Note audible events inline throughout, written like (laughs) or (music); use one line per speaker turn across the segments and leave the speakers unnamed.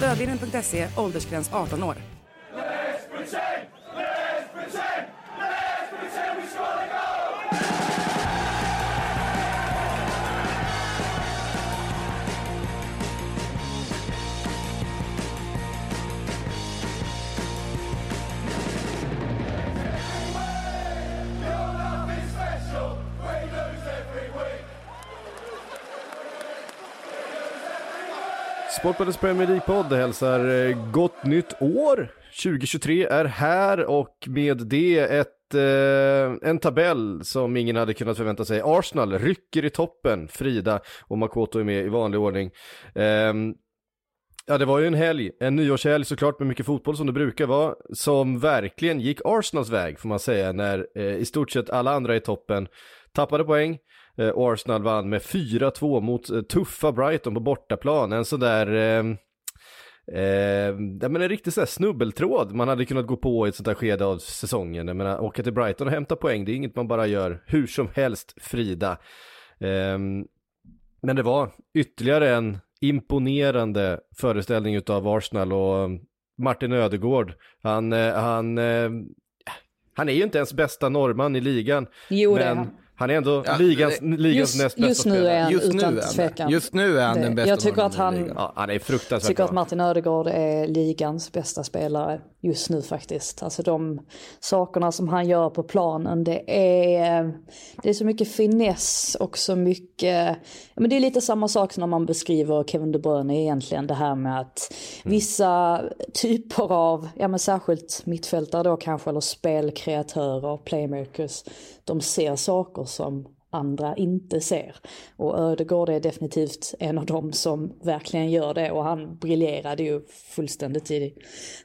Stödlinjen.se, åldersgräns 18 år.
Sportbladets Premier League-podd hälsar eh, gott nytt år. 2023 är här och med det ett, eh, en tabell som ingen hade kunnat förvänta sig. Arsenal rycker i toppen, Frida och Makoto är med i vanlig ordning. Eh, ja, det var ju en helg, en nyårshelg såklart med mycket fotboll som det brukar vara, som verkligen gick Arsenals väg får man säga, när eh, i stort sett alla andra i toppen tappade poäng. Eh, Arsenal vann med 4-2 mot eh, tuffa Brighton på bortaplan. En sån där, eh, eh, men en riktig sån där snubbeltråd man hade kunnat gå på i ett sånt här skede av säsongen. Jag menar, åka till Brighton och hämta poäng, det är inget man bara gör hur som helst, Frida. Eh, men det var ytterligare en imponerande föreställning utav Arsenal och Martin Ödegård, han, han, han är ju inte ens bästa norrman i ligan.
Jo, det är
men
han.
Han är ändå
Ja,
ligans, ligans
Just,
näst bästa
just nu
spelare.
är han
Just nu
utan
är han
tvekan.
Just nu är han
det.
den bästa
Jag tycker att han.
Ja, han är fruktansvärt
tycker att
bra.
Martin Ödegaard är ligans bästa spelare just nu faktiskt. Alltså de sakerna som han gör på planen, det är, det är så mycket finess och så mycket, men det är lite samma sak som när man beskriver Kevin De Bruyne egentligen, det här med att vissa typer av, ja men särskilt mittfältare då kanske, eller spelkreatörer, playmakers, de ser saker som andra inte ser. Och Ödegård är definitivt en av dem som verkligen gör det och han briljerade ju fullständigt i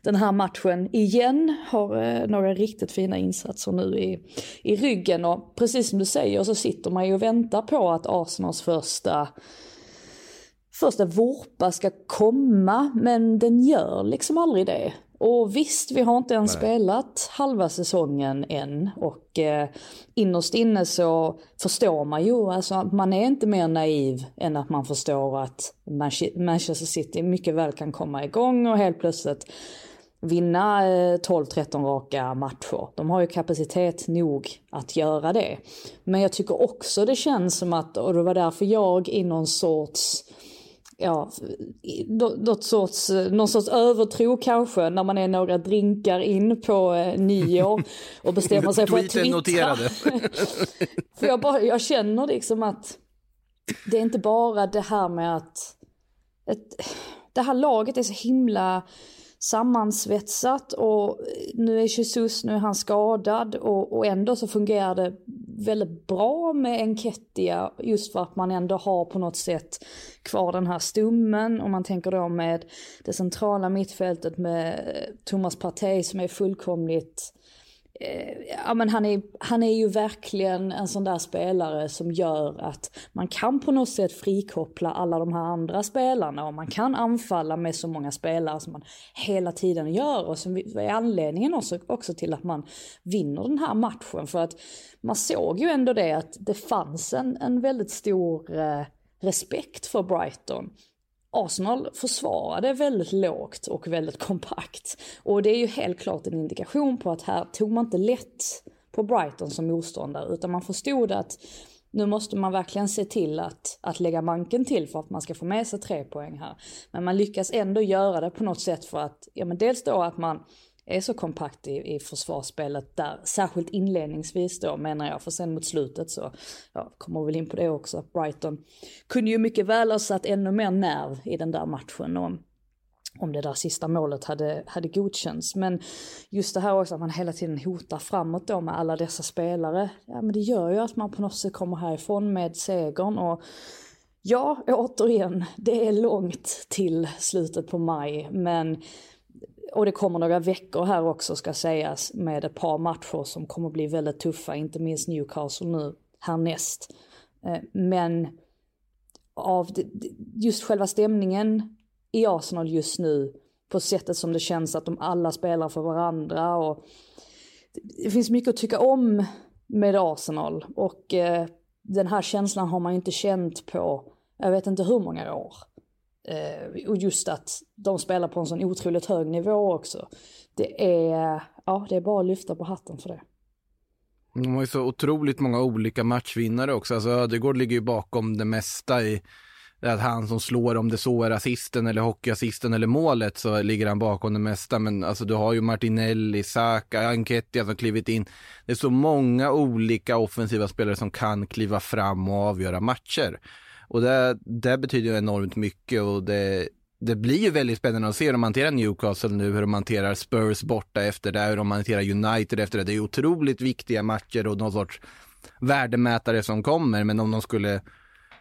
den här matchen igen. Har eh, några riktigt fina insatser nu i, i ryggen och precis som du säger så sitter man ju och väntar på att Arsenals första första vurpa ska komma men den gör liksom aldrig det. Och visst, vi har inte ens spelat halva säsongen än och eh, innerst inne så förstår man ju, alltså att man är inte mer naiv än att man förstår att Manche- Manchester City mycket väl kan komma igång och helt plötsligt vinna eh, 12-13 raka matcher. De har ju kapacitet nog att göra det. Men jag tycker också det känns som att, och det var därför jag i någon sorts ja, något sorts, någon sorts övertro kanske när man är några drinkar in på eh, nyår och bestämmer sig för att twittra. (laughs) för jag, bara, jag känner liksom att det är inte bara det här med att ett, det här laget är så himla sammansvetsat och eh, nu är Jesus, nu är han skadad och, och ändå så fungerar det väldigt bra med Enketia just för att man ändå har på något sätt kvar den här stummen. Och man tänker då med det centrala mittfältet med eh, Thomas Partey som är fullkomligt eh, Eh, ja, men han, är, han är ju verkligen en sån där spelare som gör att man kan på något sätt frikoppla alla de här andra spelarna och man kan anfalla med så många spelare som man hela tiden gör och som är anledningen också, också till att man vinner den här matchen. För att man såg ju ändå det att det fanns en, en väldigt stor eh, respekt för Brighton. Arsenal försvarade väldigt lågt och väldigt kompakt. Och det är ju helt klart en indikation på att här tog man inte lätt på Brighton som motståndare utan man förstod att nu måste man verkligen se till att, att lägga manken till för att man ska få med sig tre poäng här. Men man lyckas ändå göra det på något sätt för att, ja men dels då att man är så kompakt i, i försvarsspelet där, särskilt inledningsvis då menar jag, för sen mot slutet så, ja, kommer väl in på det också, att Brighton kunde ju mycket väl ha satt ännu mer nerv i den där matchen om, om det där sista målet hade, hade godkänts. Men just det här också att man hela tiden hotar framåt då med alla dessa spelare, ja men det gör ju att man på något sätt kommer härifrån med segern och Ja, återigen, det är långt till slutet på maj, men och det kommer några veckor här också ska sägas med ett par matcher som kommer bli väldigt tuffa, inte minst Newcastle nu härnäst. Eh, men av just själva stämningen i Arsenal just nu, på sättet som det känns att de alla spelar för varandra och det finns mycket att tycka om med Arsenal och eh, den här känslan har man inte känt på, jag vet inte hur många år. Eh, och just att de spelar på en sån otroligt hög nivå också. Det är, ja, det är bara att lyfta på hatten för det.
De har ju så otroligt många olika matchvinnare också. Alltså Ödegård ligger ju bakom det mesta i att han som slår om det så är assisten eller hockeyassisten eller målet så ligger han bakom det mesta. Men alltså du har ju Martinelli, Saka, Anketti som klivit in. Det är så många olika offensiva spelare som kan kliva fram och avgöra matcher. Och det, det betyder ju enormt mycket och det, det blir ju väldigt spännande att se hur de hanterar Newcastle nu, hur de hanterar Spurs borta efter det, hur de hanterar United efter det. Det är otroligt viktiga matcher och någon sorts värdemätare som kommer, men om de skulle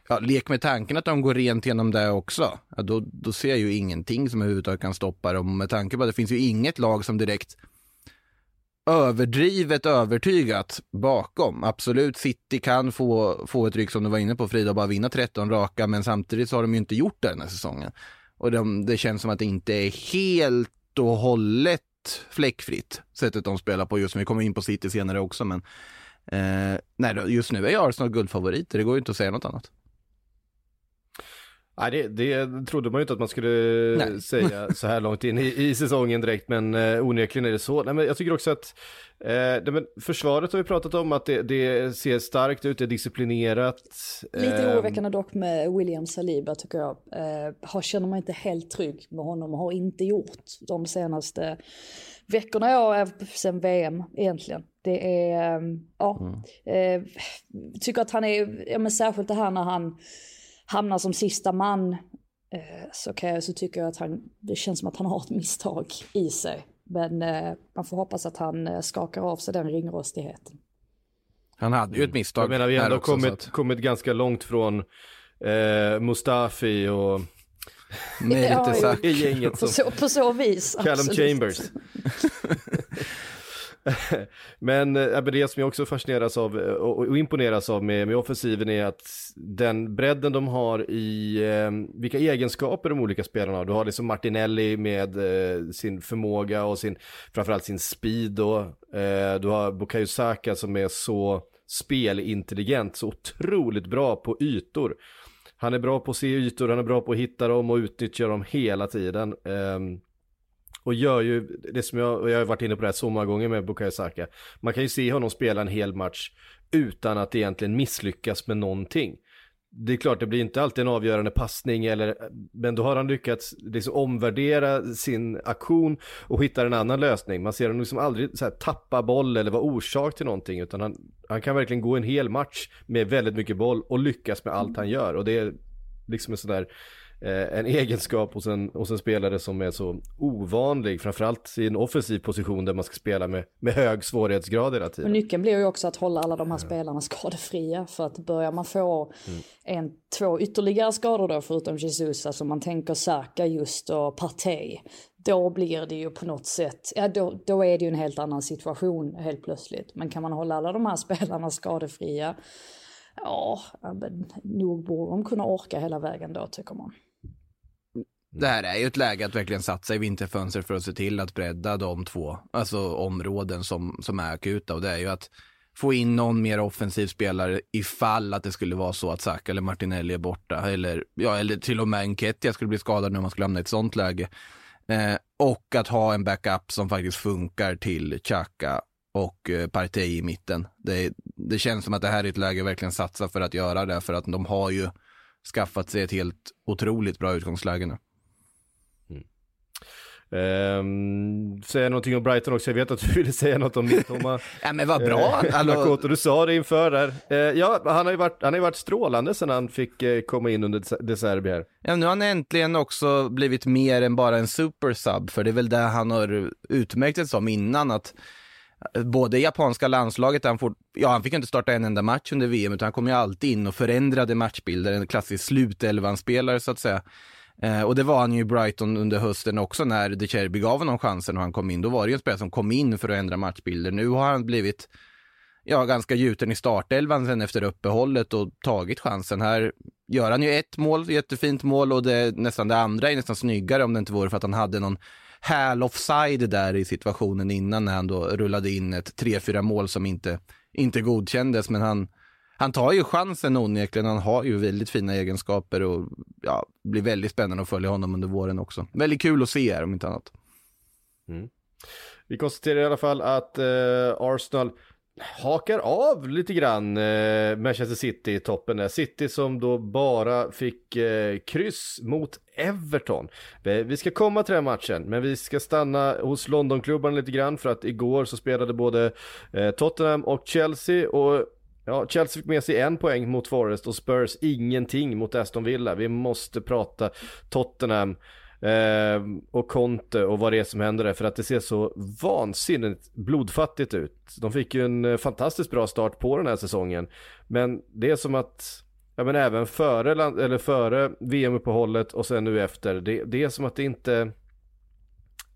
ja, lek med tanken att de går rent genom det också, ja, då, då ser jag ju ingenting som överhuvudtaget kan stoppa dem. Med tanke på att det finns ju inget lag som direkt överdrivet övertygat bakom. Absolut, City kan få, få ett ryck som du var inne på Frida och bara vinna 13 raka, men samtidigt så har de ju inte gjort det den här säsongen. Och de, det känns som att det inte är helt och hållet fläckfritt, sättet de spelar på just nu. Vi kommer in på City senare också, men eh, nej, just nu är Arsenal guldfavoriter, det går ju inte att säga något annat.
Nej, det, det trodde man ju inte att man skulle Nej. (laughs) säga så här långt in i, i säsongen direkt, men eh, onekligen är det så. Nej, men jag tycker också att eh, men försvaret har vi pratat om, att det, det ser starkt ut, det är disciplinerat.
Lite eh, oroväckande dock med William Saliba tycker jag. Eh, har, känner mig inte helt trygg med honom och har inte gjort de senaste veckorna, ja, sen VM egentligen. Det är, eh, ja, mm. eh, tycker att han är, ja men särskilt det här när han hamnar som sista man eh, så, kan jag, så tycker jag att han, det känns som att han har ett misstag i sig. Men eh, man får hoppas att han eh, skakar av sig den ringrostigheten.
Han hade ju ett misstag. Jag
menar vi har ändå också, kommit, att... kommit ganska långt från eh, Mustafi och
Mertesack. (laughs)
Ja, gänget som... på, så, på så vis.
Callum. Chambers. (laughs) (laughs) (laughs) men äh, det som jag också fascineras av eh, och, och imponeras av med, med offensiven är att den bredden de har i eh, vilka egenskaper de olika spelarna har. Du har liksom Martinelli med eh, sin förmåga och sin, framförallt sin speed då. eh, du har Bukayo Saka som är så spelintelligent, så otroligt bra på ytor. Han är bra på att se ytor, han är bra på att hitta dem och utnyttja dem hela tiden. Eh, och gör ju det som jag, och jag har varit inne på det här så många gånger med Bukayo Saka. Man kan ju se honom spela en hel match utan att egentligen misslyckas med någonting. Det är klart, det blir inte alltid en avgörande passning, eller, men då har han lyckats liksom omvärdera sin aktion och hitta en annan lösning. Man ser honom liksom aldrig så här, tappa boll eller vara orsak till någonting, utan han, han kan verkligen gå en hel match med väldigt mycket boll och lyckas med allt han gör. Och det är liksom en sån där Eh, en (laughs) egenskap hos en, hos en spelare som är så ovanlig, framförallt i en offensiv position där man ska spela med, med hög svårighetsgrad hela tiden.
Och nyckeln blir ju också att hålla alla de här spelarna skadefria, för att börjar man få mm. en, två ytterligare skador då, förutom Jesus, alltså man tänker Saka just och Partey, då blir det ju på något sätt, ja då, då är det ju en helt annan situation helt plötsligt. Men kan man hålla alla de här (laughs) spelarna skadefria, ja, men nog borde de kunna orka hela vägen då tycker man Mm.
det här är ju ett läge att verkligen satsa i vinterfönstret för att se till att bredda de två alltså områden som, som är akuta. Och det är ju att få in någon mer offensiv spelare ifall att det skulle vara så att Saka eller Martinelli är borta. Eller, ja, eller till och med Enketia skulle bli skadad när man skulle hamna i ett sånt läge. Eh, och att ha en backup som faktiskt funkar till Chaka och eh, Partey i mitten. Det, det känns som att det här är ett läge att verkligen satsa för att göra det, för att de har ju skaffat sig ett helt otroligt bra utgångsläge nu.
Um, säga någonting om Brighton också, jag vet att du ville säga något om Mittoma. (laughs)
ja men vad bra!
Uh, Makoto, du sa det inför där. Uh, ja, han har ju varit, han har ju varit strålande sedan han fick uh, komma in under De Serbi här.
Ja, nu har han äntligen också blivit mer än bara en super sub, för det är väl det han har utmärkt sig som innan, att både japanska landslaget, han, får, ja, han fick inte starta en enda match under VM, utan han kom ju alltid in och förändrade matchbilder, en klassisk slutelvan-spelare så att säga. Eh, och det var han ju i Brighton under hösten också när De Cherby gav honom chansen och han kom in. Då var det ju en spelare som kom in för att ändra matchbilder. Nu har han blivit ja, ganska gjuten i startelvan sen efter uppehållet och tagit chansen. Här gör han ju ett mål, jättefint mål och det, nästan det andra är nästan snyggare om det inte vore för att han hade någon häl offside där i situationen innan när han då rullade in ett 3-4 mål som inte, inte godkändes. Men han, han tar ju chansen onekligen. Han har ju väldigt fina egenskaper och ja, det blir väldigt spännande att följa honom under våren också. Väldigt kul att se här om inte annat.
Mm. Vi konstaterar i alla fall att eh, Arsenal hakar av lite grann eh, Manchester City i toppen där. City som då bara fick eh, kryss mot Everton. Vi ska komma till den matchen, men vi ska stanna hos Londonklubbarna lite grann för att igår så spelade både eh, Tottenham och Chelsea och Ja, Chelsea fick med sig en poäng mot Forest och Spurs ingenting mot Aston Villa. Vi måste prata Tottenham eh, och Conte och vad det är som händer där för att det ser så vansinnigt blodfattigt ut. De fick ju en eh, fantastiskt bra start på den här säsongen. Men det är som att, ja men även före, eller före VM-uppehållet och sen nu efter, det, det är som att det inte,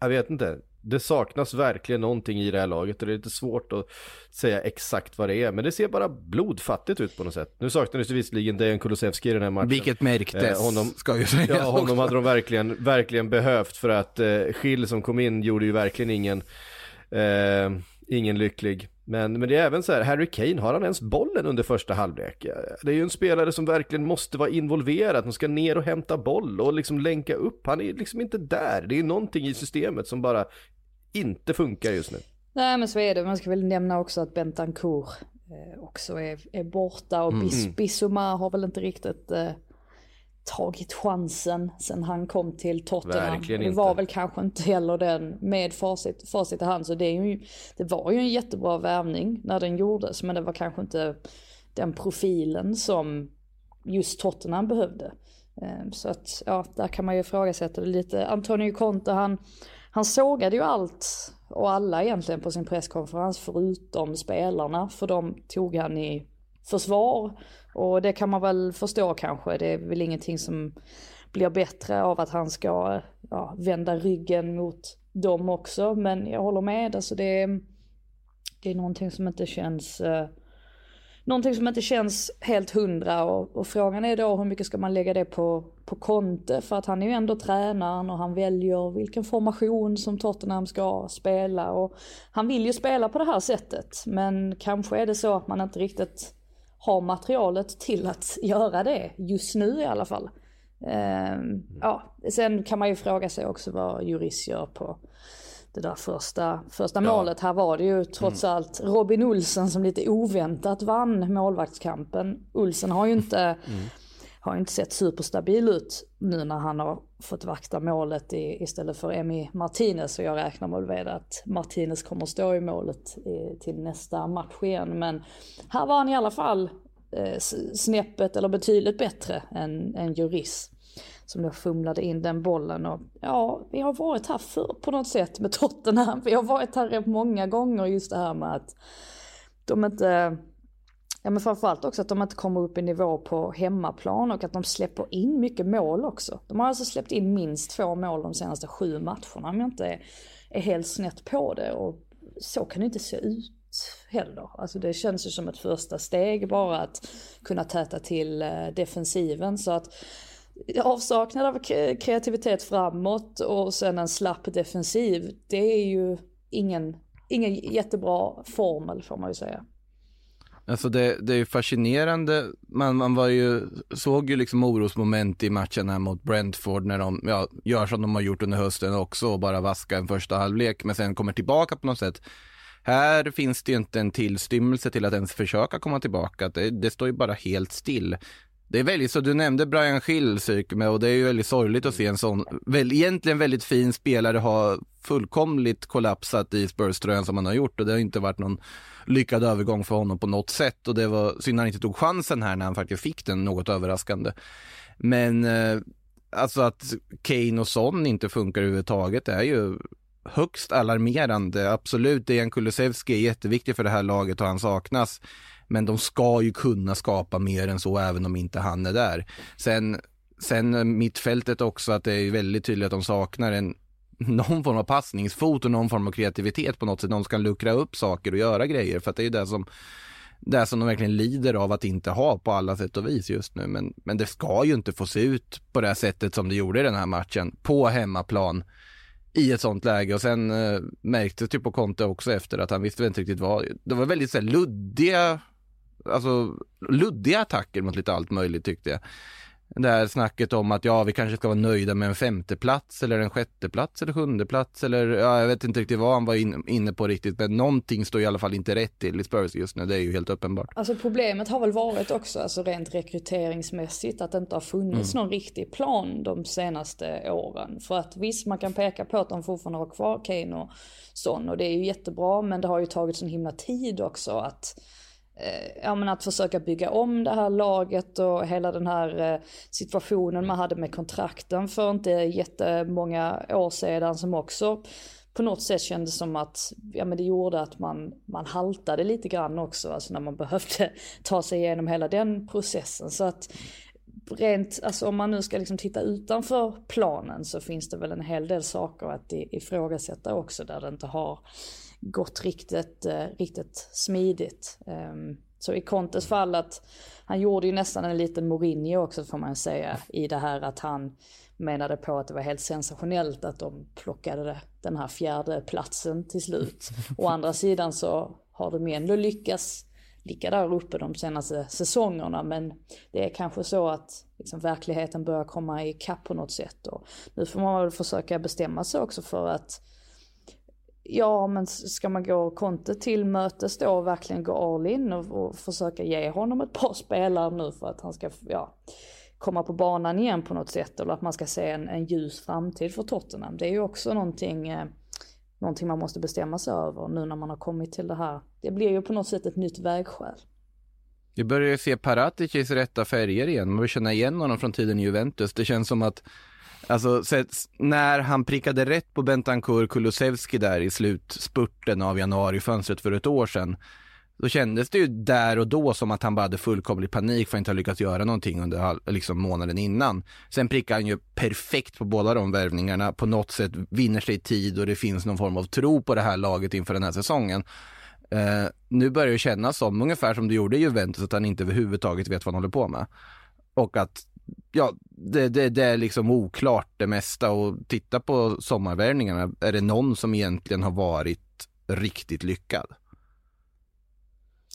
jag vet inte, det saknas verkligen någonting i det här laget och det är lite svårt att säga exakt vad det är. Men det ser bara blodfattigt ut på något sätt. Nu saknades det visserligen Dejan Kulusevski i den här matchen.
Vilket märktes, eh, honom, ska ju säga.
Ja, honom hade de verkligen, verkligen behövt för att eh, Schill som kom in gjorde ju verkligen ingen, eh, ingen lycklig. Men, men det är även så här, Harry Kane, har han ens bollen under första halvlek? Det är ju en spelare som verkligen måste vara involverad, som ska ner och hämta boll och liksom länka upp. Han är liksom inte där. Det är någonting i systemet som bara inte funkar just nu.
Nej men så är det, man ska väl nämna också att Bentancourt eh, också är, är borta och mm. Bissouma har väl inte riktigt eh, tagit chansen sen han kom till Tottenham. Verkligen det var väl kanske inte heller den med facit, facit i hand. Så det, är ju, det var ju en jättebra värvning när den gjordes. Men det var kanske inte den profilen som just Tottenham behövde. Ehm, så att ja, där kan man ju ifrågasätta det lite. Antonio Conte han, han sågade ju allt och alla egentligen på sin presskonferens förutom spelarna. För de tog han i försvar. Och det kan man väl förstå kanske. Det är väl ingenting som blir bättre av att han ska ja, vända ryggen mot dem också. Men jag håller med, alltså det, är, det är någonting som inte känns eh, någonting som inte känns helt hundra och, och, frågan är då hur mycket ska man lägga det på, på Conte för att han är ju ändå tränaren och han väljer vilken formation som Tottenham ska spela och han vill ju spela på det här sättet men kanske är det så att man inte riktigt har materialet till att (laughs) göra det just nu i alla fall. Ehm, ja, sen kan man ju fråga sig också vad Juris gör på det där första, första ja. målet. Här var det ju trots mm. allt Robin Olsen som lite oväntat vann målvaktskampen. Olsen har ju inte, mm. har inte sett superstabil ut nu när han har fått vakta målet i, istället för Emi Martinez. Och jag räknar med att Martinez kommer att stå i målet i, till nästa match igen. Men här var han i alla fall eh, snäppet eller betydligt bättre än, än Juris som då fumlade in den bollen. Och ja, vi har varit här för på något sätt med Tottenham. (laughs) Vi har varit här rätt många gånger just det här med att de inte, ja men framförallt också att de inte kommer upp i nivå på hemmaplan och att de släpper in mycket mål också. De har alltså släppt in minst två mål de senaste sju matcherna om jag inte är, är helt snett på det. Och så kan det inte se ut heller. Alltså det känns ju som ett första steg bara att kunna täta till eh, defensiven. Så att avsaknad av kreativitet framåt och sen en slapp defensiv. Det är ju ingen, ingen jättebra formel får man ju säga.
Alltså det, det är ju fascinerande, man, man var ju, såg ju liksom orosmoment i matchen här mot Brentford när de ja, gör som de har gjort under hösten också och bara vaskar en första halvlek men sen kommer tillbaka på något sätt. Här finns det ju inte en tillstymmelse till att ens försöka komma tillbaka. Det, det står ju bara helt still. Det är väldigt så, du nämnde Brian Schill med och det är ju väldigt sorgligt att se en sån, väl, egentligen väldigt fin spelare ha fullkomligt kollapsat i Spurs-tröjan som han har gjort och det har inte varit någon lyckad övergång för honom på något sätt och det var synd att han inte tog chansen här när han faktiskt fick den något överraskande. Men eh, alltså att Kane och Son inte funkar överhuvudtaget är ju högst alarmerande. Absolut, Dejan Kulusevski är jätteviktig för det här laget och han saknas. Men de ska ju kunna skapa mer än så även om inte han är där. Sen, sen mittfältet också, att det är väldigt tydligt att de saknar en någon form av passningsfot och någon form av kreativitet på något sätt. Någon ska luckra upp saker och göra grejer för att det är ju det som det som de verkligen lider av att inte ha på alla sätt och vis just nu. Men, men det ska ju inte få se ut på det här sättet som det gjorde i den här matchen på hemmaplan i ett sånt läge och sen eh, märktes det på Conte också efter att han visste inte riktigt vad. Det var väldigt så här, luddiga, alltså luddiga attacker mot lite allt möjligt tyckte jag det här snacket om att ja, vi kanske ska vara nöjda med en femteplats eller en sjätteplats eller sjundeplats eller ja, jag vet inte riktigt vad han var in, inne på riktigt, men någonting står i alla fall inte rätt till i Spurs just nu, det är ju helt uppenbart.
Alltså problemet har väl varit också, alltså rent rekryteringsmässigt, att det inte har funnits mm. någon riktig plan de senaste åren. För att visst, man kan peka på att de fortfarande har kvar Kane och sån och det är ju jättebra, men det har ju tagit sån himla tid också att Eh, ja, men att försöka bygga om det här laget och hela den här eh, situationen man hade med kontrakten för inte jättemånga år sedan som också på något sätt kändes som att ja, men det gjorde att man, man haltade lite grann också, alltså när man behövde (laughs) ta sig igenom hela den processen. Så att rent, alltså om man nu ska liksom titta utanför planen så finns det väl en hel del saker att ifrågasätta också där det inte har gått riktigt, eh, riktigt smidigt. Ehm, så i Contes fall att han gjorde ju nästan en liten Mourinho också får man säga i det här att han menade på att det var helt sensationellt att de plockade den här fjärde platsen till slut. Å andra sidan så har de ändå lyckats ligga där uppe de senaste säsongerna men det är kanske så att liksom, verkligheten börjar komma i på något sätt och nu får man väl försöka bestämma sig också för att Ja, men ska man gå Conte till mötes då och verkligen gå all in och, och, försöka ge honom ett par (laughs) spelare nu för att han ska ja, komma på banan igen på något sätt eller att man ska se en, en ljus framtid för Tottenham. Det är ju också någonting, eh, någonting man måste bestämma sig över nu när man har kommit till det här. Det blir ju på något sätt ett nytt vägskäl.
Vi börjar ju se Paraticis rätta färger igen. Man vill känna igen honom från tiden i Juventus. Det känns som att Alltså när han prickade rätt på Bentancourt Kulusevski där i slutspurten av januarifönstret för ett år sedan. Då kändes det ju där och då som att han bara hade fullkomlig panik för att inte ha lyckats göra någonting under liksom, månaden innan. Sen prickar han ju perfekt på båda de värvningarna, på något sätt vinner sig tid och det finns någon form av tro på det här laget inför den här säsongen. Uh, nu börjar det kännas som, ungefär som det gjorde i Juventus, att han inte överhuvudtaget vet vad han håller på med. Och att ja, det, det, det, är liksom oklart det mesta och titta på sommarvärvningarna. Är det någon som egentligen har varit riktigt lyckad?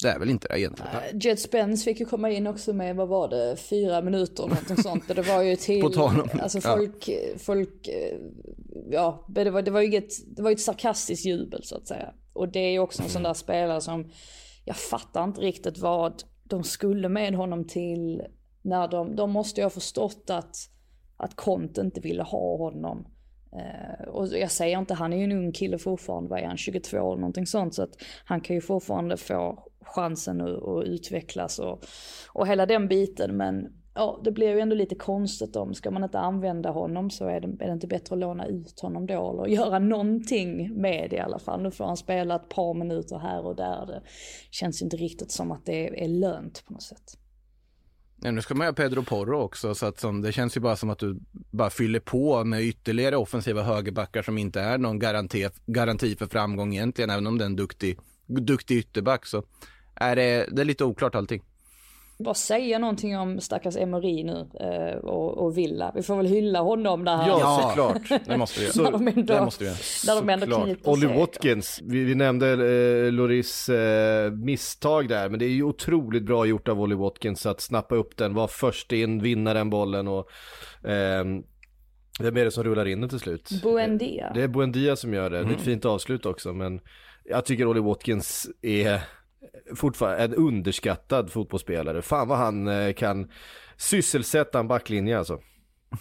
Det är väl inte det egentligen.
Uh, Jet Spence fick ju komma in också med, vad var det, fyra minuter någonting sånt. Det var ju (laughs) till, alltså folk, ja. folk, ja, det var, det var ju ett, det var ett sarkastiskt jubel så att säga. Och det är ju också en sån där spelare som, jag fattar inte riktigt vad de skulle med honom till när de, de måste ju ha förstått att, att Conte inte ville ha honom. Eh, och jag säger inte, han är ju en ung kille fortfarande, vad är han, 22 eller någonting sånt. Så att han kan ju fortfarande få chansen att, att utvecklas och, och hela den biten. Men ja, det blir ju ändå lite konstigt om, ska man inte använda honom så är det, är det inte bättre att låna ut honom då eller göra någonting med det i alla fall. Nu får han spela ett par minuter här och där. Det känns inte riktigt som att det är lönt på något sätt.
Ja, nu ska man ha Pedro Porro också, så att som, det känns ju bara som att du bara fyller på med ytterligare offensiva högerbackar som inte är någon garanti, garanti för framgång egentligen, även om det är en duktig, duktig ytterback så är det, det är lite oklart allting
bara säga någonting om stackars Emery nu eh, och, och, Villa. Vi får väl hylla honom där.
Ja, såklart. Det måste vi (laughs) göra.
de ändå, det måste vi
göra. de ändå Olly Watkins, vi, vi nämnde eh, Loris eh, misstag där, men det är ju otroligt bra gjort av Olly Watkins att snappa upp den, vara först in, vinna den bollen och eh, vem är det som rullar in den till slut?
Buendia.
Det är Buendia som gör det. Mm. Det är ett mm. fint avslut också, men jag tycker Olly Watkins är fortfarande en underskattad fotbollsspelare. Fan vad han eh, kan sysselsätta en backlinje alltså.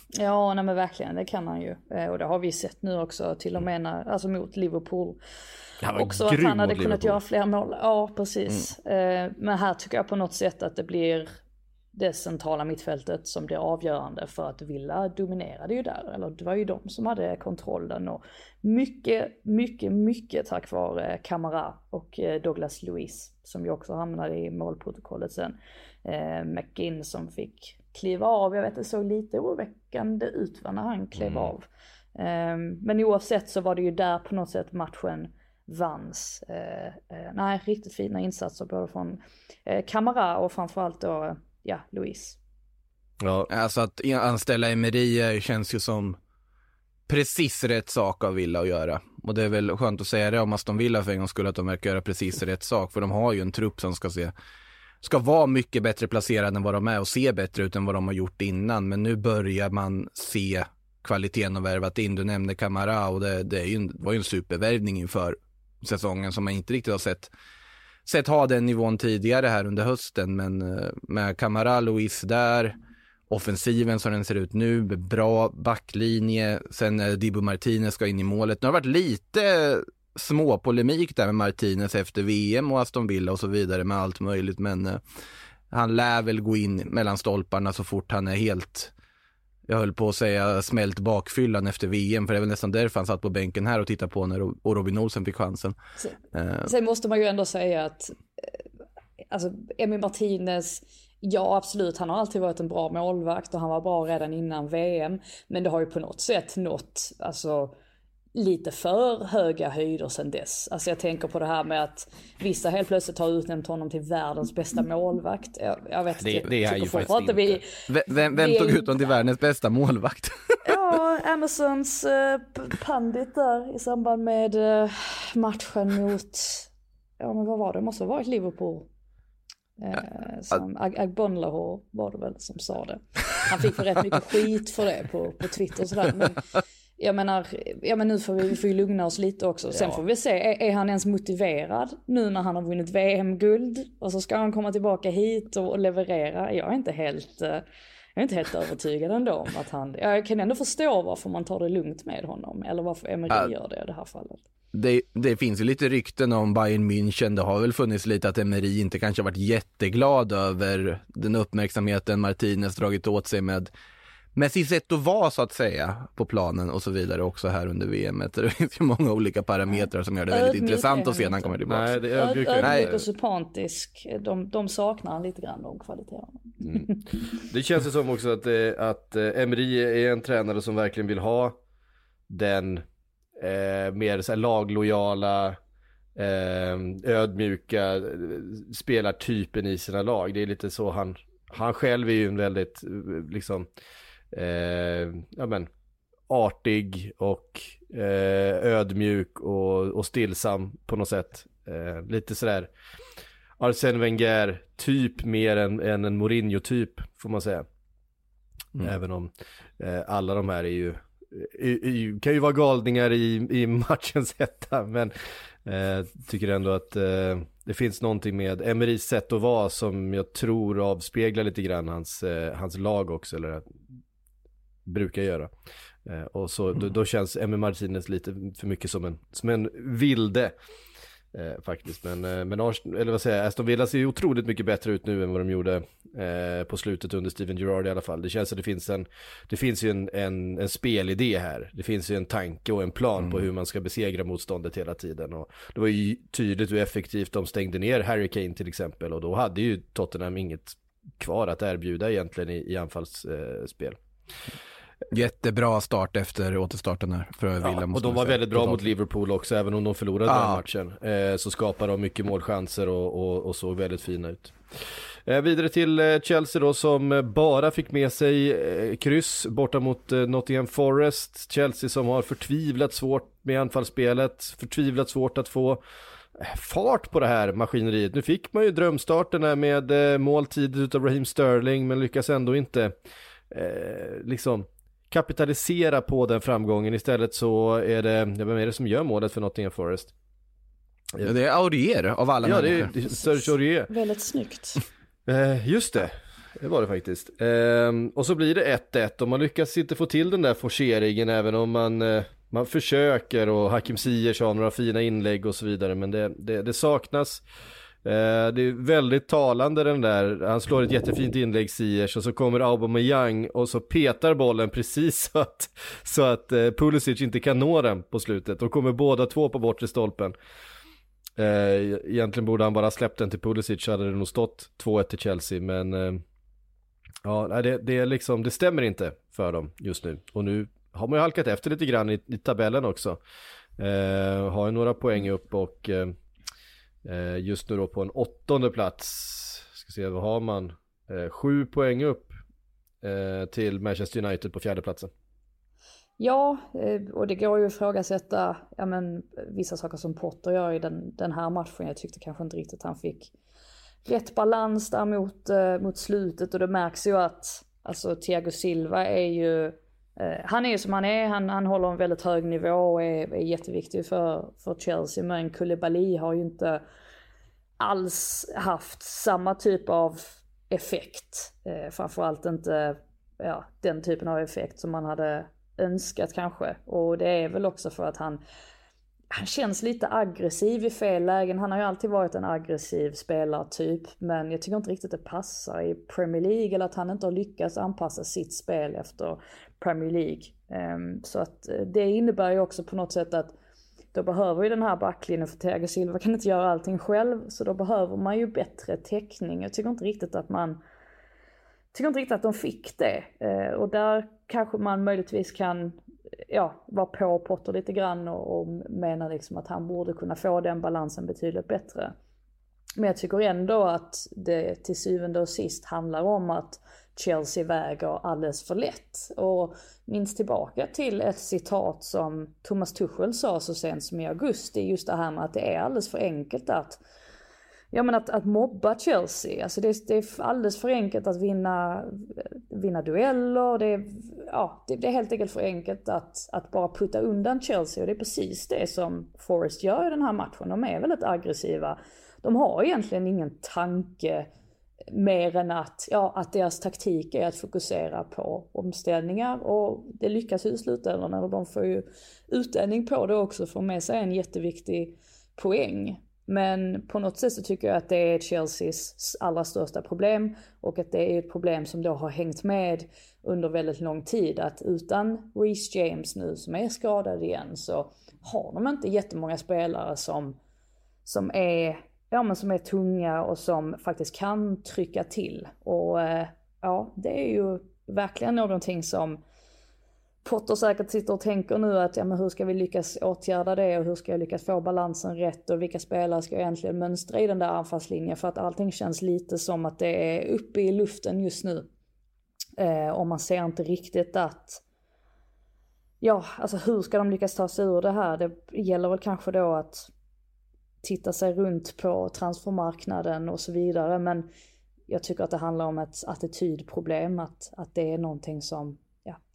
Ja, nej men verkligen, det kan han ju. Eh, och det har vi sett nu också, till och med när, alltså mot Liverpool. Också att han hade kunnat göra fler mål. Ja, precis. Mm. Eh, men här tycker jag på något sätt att det blir, det centrala mittfältet som blir avgörande för att Villa dominerade ju där. Eller det var ju de som hade kontrollen och mycket, mycket, mycket tack vare Camara och eh, Douglas Luiz som ju också hamnade i målprotokollet sen. Eh, McGinn som fick kliva av, jag vet det såg lite oroväckande ut va, när han klev mm. av. Eh, men oavsett så var det ju där på något sätt matchen vanns. Eh, eh, nej, riktigt fina insatser både från eh, Camara och framförallt då ja, Louise.
Ja. Alltså att anställa Emery känns ju som precis rätt sak av Villa att göra. Och det är väl skönt att säga det om Aston Villa för en gång skulle att de verkar göra precis rätt sak. För de har ju en trupp som ska se, ska vara mycket bättre placerad än vad de är och se bättre ut än vad de har gjort innan. Men nu börjar man se kvaliteten och värvat in. Du nämnde Camara och det, det, är ju en, var ju en supervärvning inför säsongen som man inte riktigt har sett sett ha den nivån tidigare här under hösten, men eh, med Camara, Luis där, offensiven som den ser ut nu, bra backlinje, sen eh, när Dibu Martinez ska in i målet. Nu har det varit lite små polemik där med Martinez efter VM och Aston Villa och så vidare med allt möjligt, men eh, han lär väl gå in mellan stolparna så fort han är helt jag höll på att säga smält bakfyllan efter VM, för det är väl nästan därför han satt på bänken här och tittade på när och Robin Olsen fick chansen.
Sen, uh. sen måste man ju ändå säga att, eh, alltså Emi Martinez, ja absolut, han har alltid varit en bra målvakt och han var bra redan innan VM, men det har ju på något sätt nått, alltså lite för höga höjder sen dess. Alltså jag tänker på det här med att vissa helt plötsligt har utnämnt honom till världens bästa målvakt. Jag, jag vet
inte, det, det är ju faktiskt inte. Vi, vem, vem tog ut honom till världens bästa målvakt? (laughs)
ja, Amazons uh, pandit där i samband med uh, matchen mot, ja men vad var det, det måste ha varit Liverpool. Eh, som Ag var det väl som sa det. Han fick för rätt mycket skit för det på, på Twitter och sådär. Men jag menar, ja men nu får vi, vi får ju lugna oss lite också. Sen ja. får vi se, är, är, han ens motiverad nu när han har vunnit VM-guld? Och så ska han komma tillbaka hit och, och leverera. Jag är inte helt, eh, jag är inte helt övertygad ändå om att han, jag kan ändå förstå varför man tar det lugnt med honom. Eller varför Emery ja. gör det i det här fallet.
Det, det, finns ju lite rykten om Bayern München. Det har väl funnits lite att Emery inte kanske varit jätteglad över den uppmärksamheten Martinez dragit åt sig med med sitt sätt att vara så att säga på planen och så vidare också här under VM. Det finns ju många olika parametrar som gör det väldigt ödmjuk intressant att se när han kommer tillbaka.
Nej, det är ödmjuk, ödmjuk och sympatisk, de, de saknar lite grann de kvaliteterna. Mm.
Det känns ju som också att, eh, att eh, Emery är en tränare som verkligen vill ha den eh, mer så här, laglojala, eh, ödmjuka eh, spelartypen i sina lag. Det är lite så han, han själv är ju en väldigt, liksom, eh, ja men, artig och eh, ödmjuk och, och stillsam på något sätt. Eh, lite sådär Arsene Wenger typ mer än, än en Mourinho typ får man säga. Mm. Även om eh, alla de här är ju, är, är, kan ju vara galningar i, i (laughs) matchens hetta men eh, tycker ändå att eh, det finns någonting med Emerys sätt att vara som jag tror avspeglar lite grann hans, hans lag också eller brukar göra. Eh, och så mm. då, då, känns Emmy Martinez lite för mycket som en, som en vilde. Eh, faktiskt, men, eh, men eller vad säger jag, Aston Villa ser ju otroligt mycket bättre ut nu än vad de gjorde eh, på slutet under Steven Gerrard i alla fall. Det känns som det finns en, det finns ju en, en, en spelidé här. Det finns ju en tanke och en plan mm. på hur man ska besegra motståndet hela tiden. Och det var ju tydligt hur effektivt de stängde ner Harry Kane till exempel och då hade ju Tottenham inget kvar att erbjuda egentligen i, i anfallsspel. Eh,
Jättebra start efter återstarten här för Villa.
Ja, och de var väldigt bra mot Liverpool också, även om de förlorade ja. den matchen. Eh, så skapade de mycket målchanser och, och, och såg väldigt fina ut. Eh, vidare till eh, Chelsea då som bara fick med sig eh, kryss borta mot eh, Nottingham Forest. Chelsea som har förtvivlat svårt med anfallsspelet, förtvivlat svårt att få eh, fart på det här maskineriet. Nu fick man ju drömstarten med eh, mål tidigt av Raheem Sterling men lyckas ändå inte eh, liksom kapitalisera på den framgången. Istället så är det, vem är det som gör målet för Nottingham Forest?
Ja, det är Aurier av alla
Ja, människor. det är Serge Aurier.
Väldigt snyggt.
Eh, just det, det var det faktiskt. Eh, och så blir det 1-1 och man lyckas inte få till den där forceringen även om man, eh, man försöker och Hakim Ziyech har några fina inlägg och så vidare men det, det, det saknas Eh, det är väldigt talande den där, han slår ett jättefint inlägg Ziyech och så kommer Aubameyang och så petar bollen precis så att, så att eh, Pulisic inte kan nå den på slutet. och kommer båda två på bortre stolpen. Eh, egentligen borde han bara släppt den till Pulisic så hade det nog stått 2-1 till Chelsea men eh, ja, det, det, är liksom, det stämmer inte för dem just nu. Och nu har man ju halkat efter lite grann i, i tabellen också. Eh, har ju några poäng upp och Eh, Eh, just nu då på en åttonde plats. Ska se, vad har man? Eh, sju poäng upp eh, till Manchester United på fjärde platsen.
Ja, eh, och det går ju att ifrågasätta ja, men, vissa saker som Potter gör i den, den här matchen. Jag tyckte kanske inte riktigt att han fick rätt balans där mot, eh, mot slutet och det märks ju att alltså Thiago Silva är ju Eh, han är ju som han är, han, han håller en väldigt hög nivå och är, är jätteviktig för, för Chelsea. Men Koulibaly har ju inte alls haft samma typ av effekt. Eh, framförallt inte ja, den typen av effekt som man hade önskat kanske. Och det är väl också för att han, han känns lite aggressiv i fel lägen. Han har ju alltid varit en aggressiv spelartyp. Men jag tycker inte riktigt det passar i Premier League. Eller att han inte har lyckats anpassa sitt spel efter Premier League. Ehm, så att eh, det innebär ju också på något sätt att då behöver ju den här backlinjen, för Thiago Silva kan inte göra allting själv, så då behöver man ju bättre täckning. Jag tycker inte riktigt att man, tycker inte riktigt att de fick det. Eh, och där kanske man möjligtvis kan, ja, vara på Potter lite grann och, och mena liksom att han borde kunna få den balansen betydligt bättre. Men jag tycker ändå att det till syvende och sist handlar om att Chelsea väger alldeles för lätt. Och minns tillbaka till ett citat som Thomas Tuchel sa så sent som i augusti, just det här med att det är alldeles för enkelt att Ja men att, att mobba Chelsea, alltså det, det, är alldeles för enkelt att vinna, vinna dueller, det är, ja, det, det, är helt enkelt för enkelt att, att bara putta undan Chelsea och det är precis det som Forest gör i den här matchen. De är väldigt aggressiva. De har egentligen ingen tanke Mer än att, ja, att deras taktik är att fokusera på omställningar och det lyckas ju i slutändan. Och de får ju utdelning på det också, får med sig en jätteviktig poäng. Men på något sätt så tycker jag att det är Chelseas allra största problem och att det är ett problem som då har hängt med under väldigt lång tid. Att utan Reece James nu som är skadad igen så har de inte jättemånga spelare som, som är ja, men som är tunga och som faktiskt kan trycka till. Och eh, ja, det är ju verkligen någonting som Potter säkert sitter och tänker nu att ja, men hur ska vi lyckas åtgärda det och hur ska jag lyckas få balansen rätt och vilka spelare ska jag egentligen mönstra i den där anfallslinjen för att allting känns lite som att det är uppe i luften just nu. Eh, och man ser inte riktigt att Ja, alltså hur ska de lyckas ta sig ur det här? Det gäller väl kanske då att titta sig runt på transfermarknaden och så vidare. Men jag tycker att det handlar om ett attitydproblem, att, att det är någonting som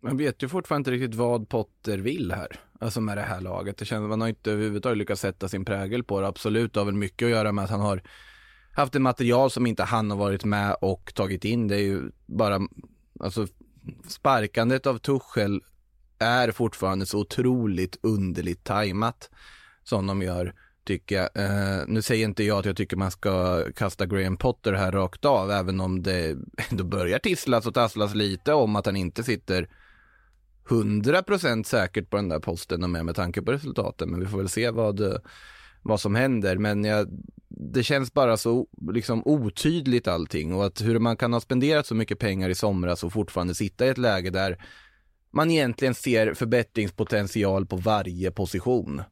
Man vet ju fortfarande inte riktigt vad Potter vill här, alltså med det här laget. Det känns, man har inte överhuvudtaget lyckats sätta sin prägel på det. Absolut, det har väl mycket att göra med att han har haft ett material som inte han har varit med och tagit in. Det är ju bara, alltså sparkandet av Tuchel är fortfarande så otroligt underligt tajmat som de gör tycker jag. Eh, nu säger inte jag att jag tycker man ska kasta Graham Potter här rakt av, även om det (laughs) ändå börjar tisslas och tasslas lite om att han inte sitter 100% säkert på den där posten och med, med tanke på resultaten. Men vi får väl se vad, eh, vad som händer. Men jag, det känns bara så liksom otydligt allting och att hur man kan ha spenderat så mycket pengar i somras och fortfarande sitta i ett läge där man egentligen ser förbättringspotential på varje position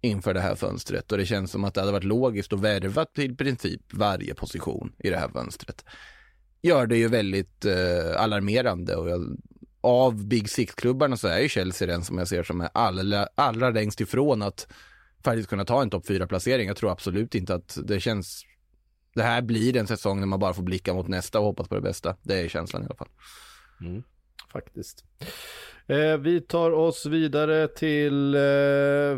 inför det här fönstret och det känns som att det hade varit logiskt att värva till princip varje position i det här fönstret. Gör det ju väldigt eh, alarmerande och jag, av Big Six-klubbarna så är ju Chelsea den som jag ser som är allra, allra längst ifrån att faktiskt kunna ta en topp 4-placering. Jag tror absolut inte att det känns det här blir en säsong när man bara får blicka mot nästa och hoppas på det bästa. Det är känslan i alla fall.
Mm. faktiskt. Eh, vi tar oss vidare till eh,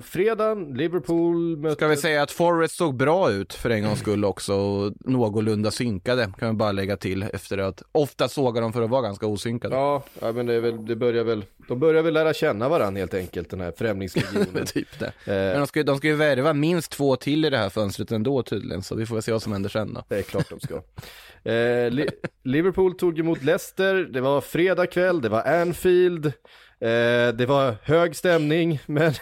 fredagen, Liverpool möter...
Ska vi säga att Forrest såg bra ut för en gångs skull också och någorlunda synkade kan vi bara lägga till efter att ofta sågar de för att vara ganska osynkade.
Ja, ja men det, väl, det börjar väl, de börjar väl lära känna varandra helt enkelt, den här (laughs) främlingslegionen.
typ det.
Eh.
Men de ska, de ska ju värva minst två till i det här fönstret ändå tydligen, så vi får väl se vad som händer sen då.
Det är klart de ska. Eh, Li (laughs) Liverpool tog emot Leicester, det var fredag kväll, det var Anfield, eh, det var hög stämning, (laughs) men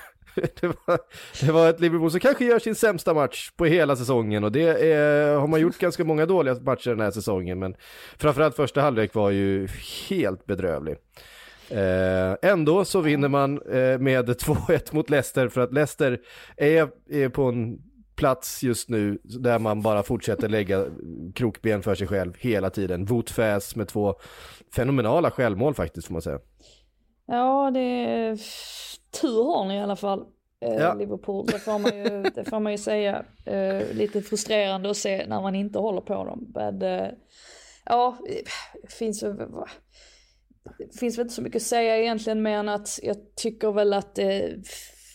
det var, det var ett Liverpool som kanske gör sin sämsta match på hela säsongen. Och det är, har man gjort ganska många dåliga matcher den här säsongen, men framförallt första halvlek var ju helt bedrövlig. Eh, ändå så vinner man eh, med 2-1 mot Leicester för att Leicester är, är på en plats just nu där man bara fortsätter lägga krokben för sig själv hela tiden. Wout Faes med två fenomenala självmål faktiskt får man säga.
Ja, det är tur har ni i alla fall. Eh,
Ja.
Liverpool, det får man ju, det får man ju säga. Eh, lite frustrerande att se när man inte håller på dem. Men, eh, ja, det finns väl, det finns väl inte så mycket att säga egentligen mer än att jag tycker väl att det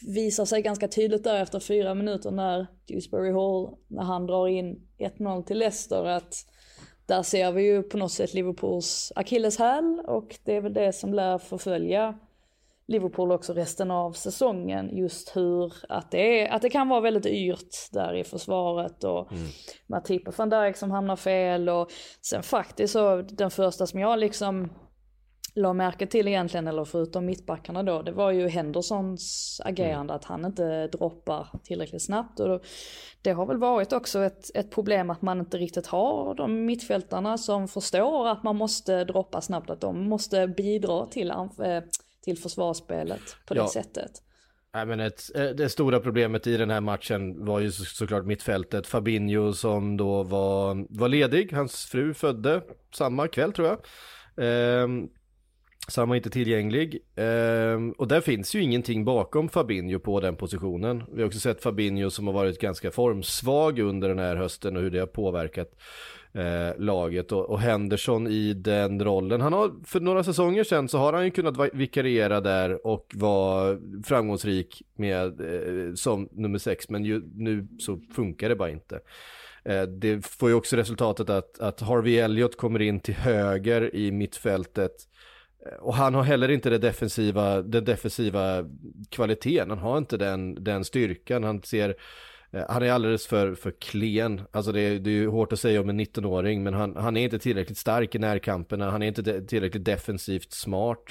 visar sig ganska tydligt där efter fyra minuter när Dewsbury Hall, när han drar in 1-0 till Leicester att där ser vi ju på något sätt Liverpools akilleshäl och det är väl det som lär förfölja Liverpool också resten av säsongen. Just hur att det, är, att det kan vara väldigt yrt där i försvaret och mm. Matip och van Dijk som hamnar fel och sen faktiskt så den första som jag liksom la märke till egentligen, eller förutom mittbackarna då, det var ju Hendersons agerande, att han inte droppar tillräckligt snabbt. Och då, det har väl varit också ett, ett problem att man inte riktigt har de mittfältarna som förstår att man måste droppa snabbt, att de måste bidra till, anf- till försvarsspelet på det
Ja.
sättet.
Nej, men ett, eh, det stora problemet i den här matchen var ju så, såklart mittfältet. Fabinho som då var, var ledig, hans fru födde samma kväll tror jag. Ehm, så han var inte tillgänglig. Ehm, och där finns ju ingenting bakom Fabinho på den positionen. Vi har också sett Fabinho som har varit ganska formsvag under den här hösten och hur det har påverkat eh, laget. Och, och Henderson i den rollen. Han har, för några säsonger sedan så har han ju kunnat vikariera där och vara framgångsrik med, eh, som nummer sex. Men ju, nu så funkar det bara inte. Eh, det får ju också resultatet att, att Harvey Elliott kommer in till höger i mittfältet. Eh, och han har heller inte det defensiva, den defensiva kvaliteten, han har inte den, den styrkan, han ser eh, han är alldeles för, för klen, alltså det är, det är ju hårt att säga om en 19-åring, men han, han är inte tillräckligt stark i närkamperna, han är inte de, tillräckligt defensivt smart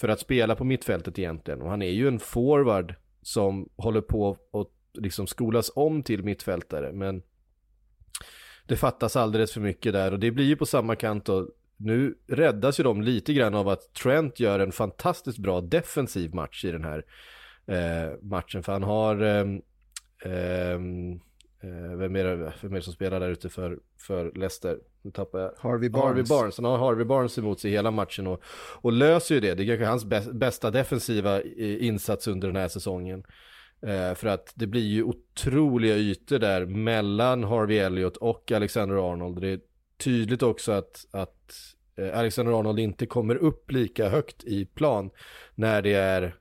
för att spela på mittfältet egentligen. Och han är ju en forward som håller på att liksom skolas om till mittfältare, men det fattas alldeles för mycket där. Och det blir ju på samma kant då nu räddas ju de lite grann av att Trent gör en fantastiskt bra defensiv match i den här eh, matchen för han har ehm, eh, vem, är det, vem är det som spelar där ute för, för Leicester? Nu tappar jag.
Harvey
Harvey Barnes. Han har Harvey Barnes emot sig hela matchen och, och löser ju det. Det är kanske hans bäst, bästa defensiva i- insats under den här säsongen. Eh, för att det blir ju otroliga ytor där mellan Harvey Elliott och Alexander Arnold. Det är tydligt också att, att eh, Alexander Arnold inte kommer upp lika högt i plan när det är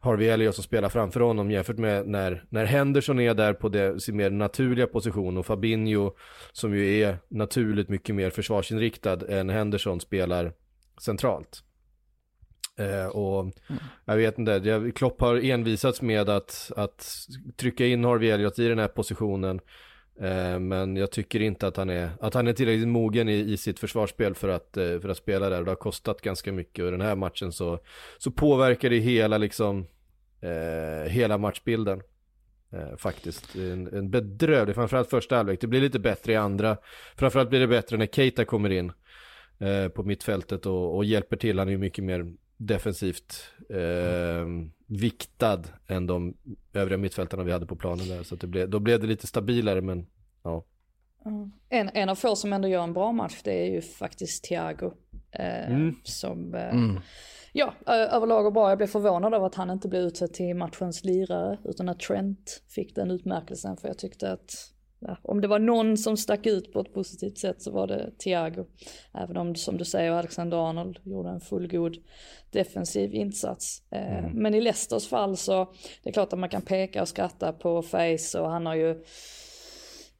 Harvey Elliott som spelar framför honom jämfört med när, när Henderson är där på det, sin mer naturliga position och Fabinho som ju är naturligt mycket mer försvarsinriktad än Henderson spelar centralt. Eh, och jag vet inte, Klopp har envisats med att, att trycka in Harvey Elliott i den här positionen. Eh, men jag tycker inte att han är, att han är tillräckligt mogen i, i sitt försvarsspel för att, eh, för att spela där. Det har kostat ganska mycket och i den här matchen så, så påverkar det hela liksom, eh, hela matchbilden. Eh, faktiskt. En, en bedrövlig, framförallt första halvlek. Det blir lite bättre i andra. Framförallt blir det bättre när Keita kommer in eh, på mittfältet och, och hjälper till. Han är ju mycket mer defensivt eh, viktad än de övriga mittfältarna vi hade på planen där. Så att det blev, då blev det lite stabilare men ja.
En, en av få som ändå gör en bra match det är ju faktiskt Thiago. Eh,
Mm.
Som, eh, ja, ö- överlag och bra. Jag blev förvånad över att han inte blev utsedd till matchens lirare utan att Trent fick den utmärkelsen för jag tyckte att ja, om det var någon som stack ut på ett positivt sätt så var det Thiago. Även om som du säger Alexander Arnold gjorde en fullgod defensiv insats. Eh, mm. Men i Leicesters fall så det är klart att man kan peka och skratta på Face och han har ju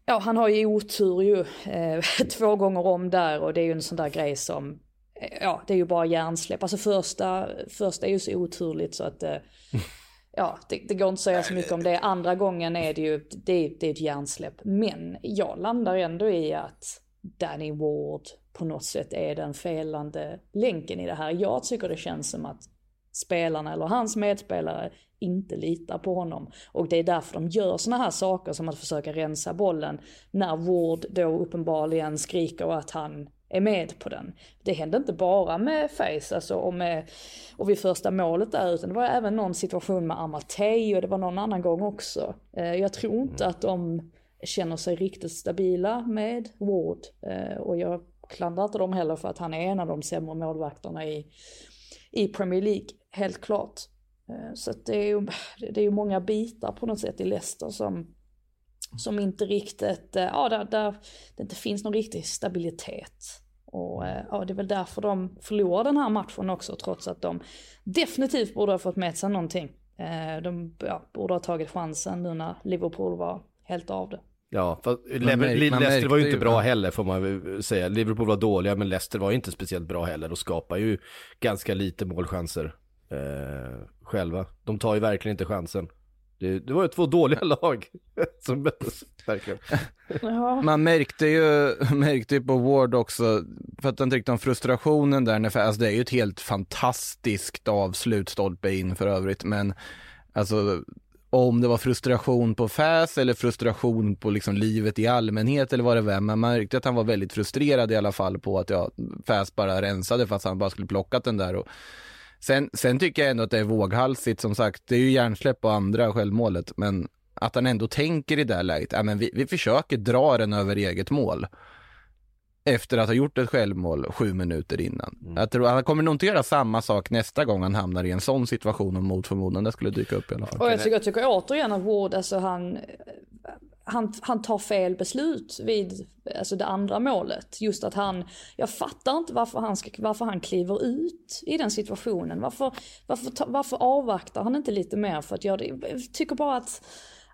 Ja han har ju otur ju eh, (laughs) två gånger om där och det är ju en sån där grej som Ja det är ju bara hjärnsläpp. Alltså första, första är ju så oturligt så att eh, (laughs) ja, det, det, går inte att säga så mycket om det. Andra gången är det ju, det, det är ett hjärnsläpp. Men jag landar ändå i att Danny Ward på något sätt är den felande länken i det här. Jag tycker det känns som att spelarna eller hans medspelare inte litar på honom. Och det är därför de gör såna här saker som att försöka rensa bollen när Ward då uppenbarligen skriker att han är med på den. Det hände inte bara med Face alltså, och, med, och vid första målet där utan det var även någon situation med Amartey och det var någon annan gång också. Eh, jag tror inte att de känner sig riktigt stabila med Ward och jag klandrar inte dem heller för att han är en av de sämre målvakterna i, i Premier League, helt klart. Eh, så det är ju (laughs) det är många bitar på något sätt i Leicester som, som inte riktigt, eh, ja där, där det inte finns någon riktig stabilitet. Och eh, ja, det är väl därför de förlorar den här matchen också trots att de definitivt borde ha fått med sig någonting. De ja, borde ha tagit chansen nu när Liverpool var helt av det.
Ja, fast Leicester var ju inte bra heller får man säga. Liverpool var dåliga men Leicester var inte speciellt bra heller och skapar ju ganska lite målchanser eh, själva. De tar ju verkligen inte chansen. Det, det var ju två dåliga (laughs) lag som möttes, verkligen.
Man märkte ju, (laughs) märkte ju på Ward också, för att han tyckte om frustrationen där, när, alltså det är ju ett helt fantastiskt avslut, stolpe in för övrigt, men alltså om det var frustration på FAS eller frustration på liksom livet i allmänhet eller vad det var. Men man märkte att han var väldigt frustrerad i alla fall på att ja, FAS bara rensade fast han bara skulle plockat den där. Och sen, sen tycker jag ändå att det är våghalsigt som sagt. Det är ju hjärnsläpp på andra självmålet. Men att han ändå tänker i det läget, ja, men vi, vi försöker dra den över eget mål efter att ha gjort ett självmål sju minuter innan. Mm. Jag tror han kommer nog inte göra samma sak nästa gång han hamnar i en sån situation om mot förmodan det skulle dyka upp i alla fall.
Och jag tycker, jag tycker återigen att Ward, alltså han, han, han tar fel beslut vid alltså det andra målet. Just att han, jag fattar inte varför han, ska, varför han kliver ut i den situationen. Varför, varför, varför avvaktar han inte lite mer för att göra det? Jag tycker bara att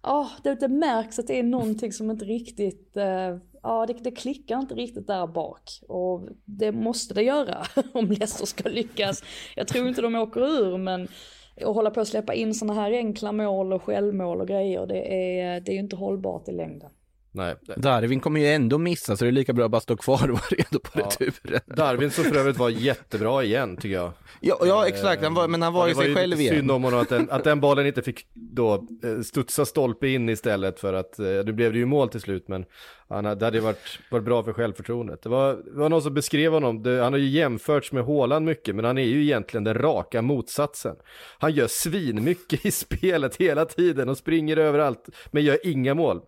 oh, det, det märks att det är någonting som inte riktigt, uh, ja det, det klickar inte riktigt där bak. Och det måste det göra (laughs) om Leicester ska lyckas. Jag tror inte de åker ur men att hålla på att släppa in sådana här enkla mål och självmål och grejer, det är, det är ju inte hållbart i längden.
Nej.
Darwin kommer ju ändå missa så det är lika bra att bara stå kvar och vara redo på ja. returen.
Darwin som för övrigt var jättebra igen tycker jag.
Ja, ja exakt, han var, men han var ja, ju sig själv igen.
synd om honom att den, att den bollen inte fick då eh, studsa stolpe in istället för att, eh, nu blev det ju mål till slut men han, det hade varit, varit bra för självförtroendet. Det var, det var någon som beskrev honom, det, han har ju jämförts med Håland mycket men han är ju egentligen den raka motsatsen. Han gör svinmycket i spelet hela tiden och springer överallt men gör inga mål.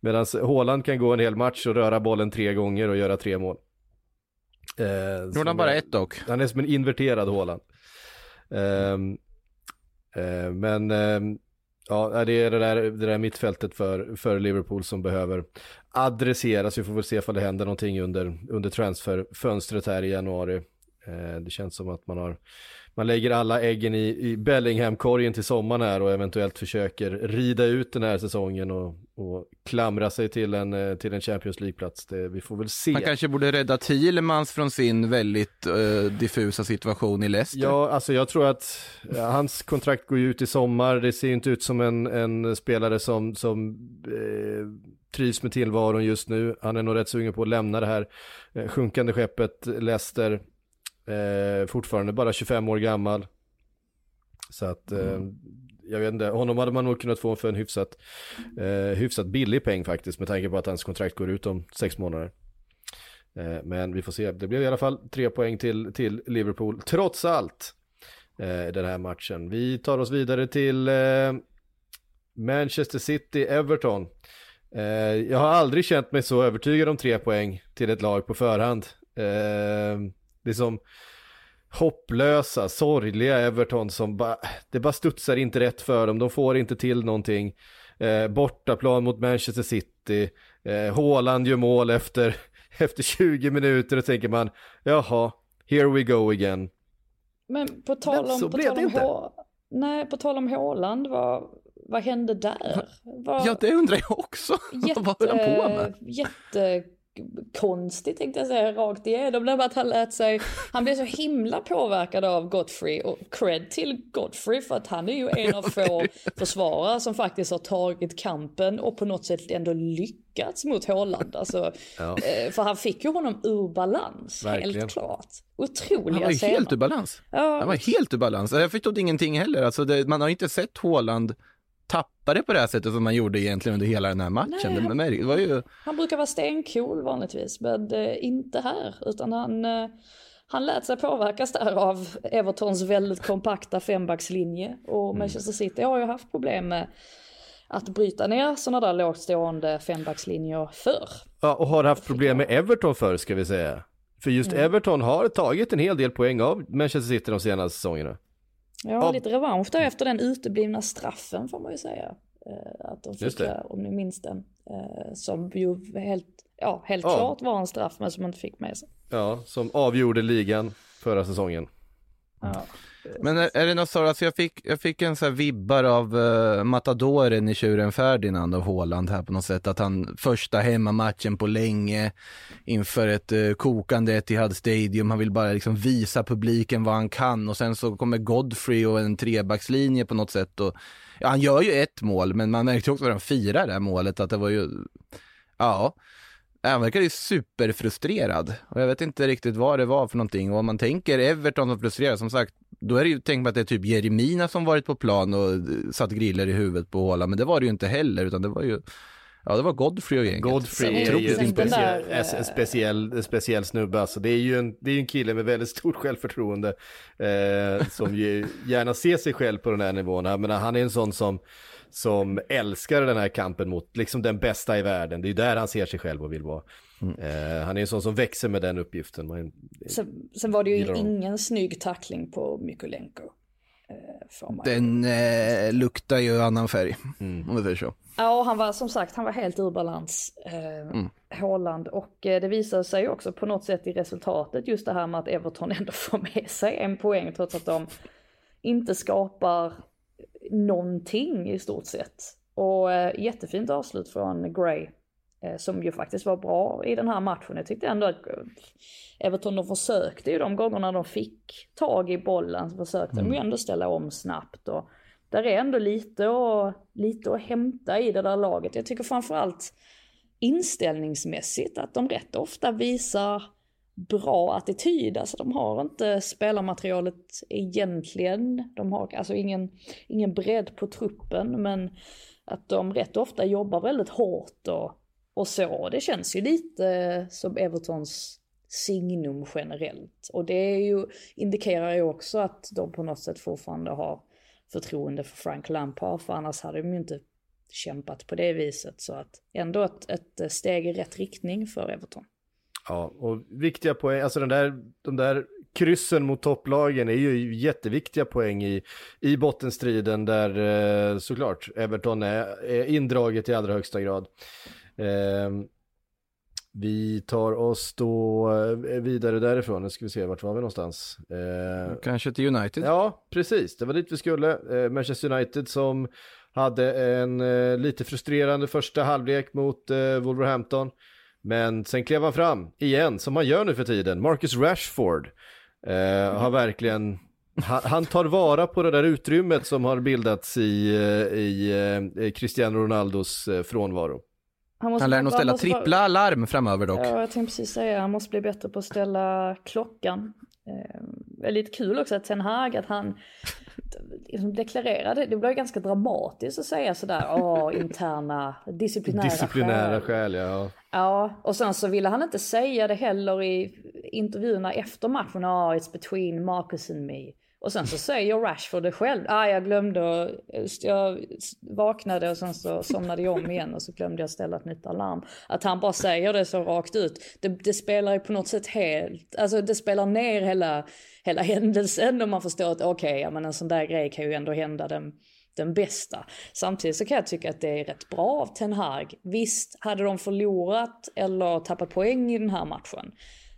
Medan Håland kan gå en hel match och röra bollen tre gånger och göra tre mål.
Eh, Gjorde han bara ett dock?
Han är som en inverterad Håland. Eh, eh, men eh, ja, det är det där, det där mittfältet för, för Liverpool som behöver adresseras. Vi får väl se ifall det händer någonting under, under transferfönstret här i januari. Eh, det känns som att man har man lägger alla äggen i, i Bellingham-korgen till sommaren här och eventuellt försöker rida ut den här säsongen och, och klamra sig till en, eh, till en Champions League-plats. Vi får väl se.
Man kanske borde rädda Thielemans från sin väldigt uh, diffusa situation i Leicester.
Ja, alltså jag tror att ja, hans kontrakt går ju ut i sommar. Det ser inte ut som en, en spelare som, som eh, trivs med tillvaron just nu. Han är nog rätt sugen på att lämna det här eh, sjunkande skeppet Leicester. Eh, fortfarande bara 25 år gammal. Så att, eh, mm. jag vet inte, honom hade man nog kunnat få för en hyfsat, eh, hyfsat billig peng faktiskt med tanke på att hans kontrakt går ut om sex månader. Eh, men vi får se, det blev i alla fall tre poäng till, till Liverpool, trots allt, eh, den här matchen. Vi tar oss vidare till eh, Manchester City, Everton. Eh, jag har aldrig känt mig så övertygad om tre poäng till ett lag på förhand. Eh, liksom hopplösa, sorgliga Everton som bara, det bara studsar inte rätt för dem, de får inte till någonting. Eh, bortaplan mot Manchester City, Eh, Haaland gör mål efter, (laughs) efter 20 minuter och tänker man, jaha, here we go again.
Men på tal
Men
om, på
blev
tal
det
om. Hå- nej, på tal om Haaland, vad, vad hände där? Vad,
Ja, det undrar jag också. (laughs) Vad höll han på med?
Jättekonstigt tänkte jag säga rakt igenom. Det var att han lät sig, han blev så himla påverkad av Godfrey och cred till Godfrey för att han är ju en av få (laughs) försvarare som faktiskt har tagit kampen och på något sätt ändå lyckats mot Haaland. Alltså,
Ja.
eh, för han fick ju honom ur balans,
Verkligen.
helt klart.
Han
Otroliga
var ju
scener.
helt ur balans.
Ja,
Han var helt ur balans. Jag förstod ingenting heller. Alltså det, man har inte sett Haaland tappa det på det här sättet som man gjorde egentligen under hela den här matchen.
Nej, han-
det var ju...
Han brukar vara stencool vanligtvis, men eh, inte här. Utan han, eh, han lät sig påverkas där av Evertons väldigt kompakta fembackslinje. Och Manchester City har ju haft problem med att bryta ner sådana där lågt stående fembackslinjer förr.
Ja, och har haft problem med Everton förr ska vi säga. För just
Mm.
Everton har tagit en hel del poäng av Manchester City de senaste säsongerna.
Ja,
Ja.
lite revansch där efter den uteblivna straffen får man ju säga. Eh, Att de fick, eh, om ni minns den, eh, som ju helt, ja, helt
Ja.
klart var en straff men som man inte fick med sig.
Ja, som avgjorde ligan förra säsongen.
Ja.
Men är, är det något sådant, alltså jag fick, jag fick en sån här vibbar av uh, Matadoren i tjuren Ferdinand av Haaland här på något sätt. Att han första hemmamatchen på länge inför ett uh, kokande Etihad Stadium. Han vill bara liksom visa publiken vad han kan och sen så kommer Godfrey och en trebackslinje på något sätt. Och, ja, han gör ju ett mål men man märkte också när han firar det här målet att det var ju, ja. Han verkade ju superfrustrerad och jag vet inte riktigt vad det var för någonting och om man tänker Everton som frustrerad, som sagt, då är det ju tänkt på att det är typ Jeremina som varit på plan och satt griller i huvudet på Håland, men det var det ju inte heller utan det var ju, ja det var Godfrey och gänget.
Godfrey är ju en speciell, en speciell, en speciell snubbe alltså. Det är ju en, det är en kille med väldigt stort självförtroende. Eh, som ju gärna ser sig själv på den här nivån. Jag menar, han är en sån som, som älskar den här kampen mot liksom den bästa i världen. Det är ju där han ser sig själv och vill vara. Eh, han är en sån som växer med den uppgiften. Man,
Sen, sen var det ju ingen snygg tackling på Mykolenko. Eh,
Den eh, luktar ju annan färg,
Mm.
om du säger så.
Ja, han var som sagt, han var helt ur balans, eh, Haaland. Och eh, det visade sig också på något sätt i resultatet, just det här med att Everton (laughs) ändå får med sig en poäng trots att de inte skapar någonting i stort sett. Och eh, jättefint avslut från Gray. Eh, som ju faktiskt var bra i den här matchen. Jag tyckte ändå att eh, Everton de försökte ju de gångerna de fick tag i bollen så försökte de ju ändå ställa om snabbt. Och där är ändå lite, och, lite att hämta i det där laget. Jag tycker framförallt inställningsmässigt att de rätt ofta visar bra attityd. Alltså de har inte spelarmaterialet egentligen. De har alltså ingen, ingen bredd på truppen men att de rätt ofta jobbar väldigt hårt och, och så. Det känns ju lite som Evertons signum generellt. Och det är ju, indikerar ju också att de på något sätt fortfarande har förtroende för Frank Lampard för annars hade de ju inte kämpat på det viset. Så att ändå ett, ett steg i rätt riktning för Everton.
Ja, och viktiga poäng, alltså den där, de där kryssen mot topplagen är ju jätteviktiga poäng i, i bottenstriden där eh, såklart Everton är, är indraget i allra högsta grad. Eh, vi tar oss då eh, vidare därifrån, nu ska vi se, vart var vi någonstans? Eh,
Kanske till United.
Ja, precis. Det var dit vi skulle. Eh, Manchester United som hade en eh, lite frustrerande första halvlek mot eh, Wolverhampton. Men sen klev han fram igen, som han gör nu för tiden. Marcus Rashford eh, har verkligen, han, han tar vara på det där utrymmet som har bildats i, eh, i Cristiano Ronaldos eh, frånvaro.
måste-
Han lär nog ställa trippla larm framöver dock.
Ja, jag tänkte precis säga, han måste bli bättre på att ställa klockan. Eh, det är lite kul också att Ten Hag, att han liksom deklarerade, det blev ganska dramatiskt att säga sådär, åh, interna, disciplinära,
Disciplinära
skäl.
skäl, ja.
Ja, och sen så ville han inte säga det heller i intervjuerna efter matchen, ah, it's between Marcus and me. Och sen så säger Rashford det själv, ah, jag glömde, att- jag vaknade och sen så somnade jag om igen och så glömde jag ställa ett nytt alarm. Att han bara säger det så rakt ut, det, det spelar ju på något sätt helt, alltså det spelar ner hela, hela händelsen och man förstår att okej, ja men en sån där grej kan ju ändå hända den, den bästa. Samtidigt så kan jag tycka att det är rätt bra av Ten Hag. Visst, hade de förlorat eller tappat poäng i den här matchen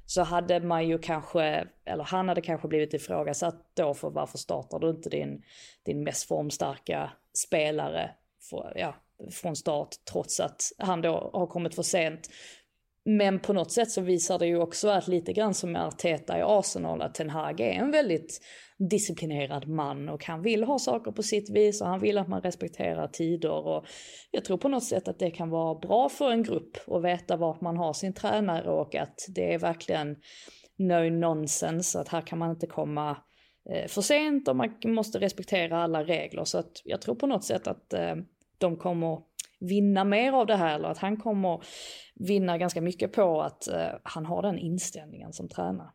så hade man ju kanske, eller han hade kanske blivit ifrågasatt då för varför startar du inte din, din mest formstarka spelare för, ja, från start trots att han då har kommit för sent. Men på något sätt så visar det ju också att lite grann som med Arteta i Arsenal att Ten Hag är en väldigt disciplinerad man och han vill ha saker på sitt vis och han vill att man respekterar tider och jag tror på något sätt att det kan vara bra för en grupp att veta vart man har sin tränare och att det är verkligen no nonsense att här kan man inte komma eh, för sent och man måste respektera alla regler så att jag tror på något sätt att eh, de kommer vinna mer av det här eller att han kommer vinna ganska mycket på att eh, han har den inställningen som tränare.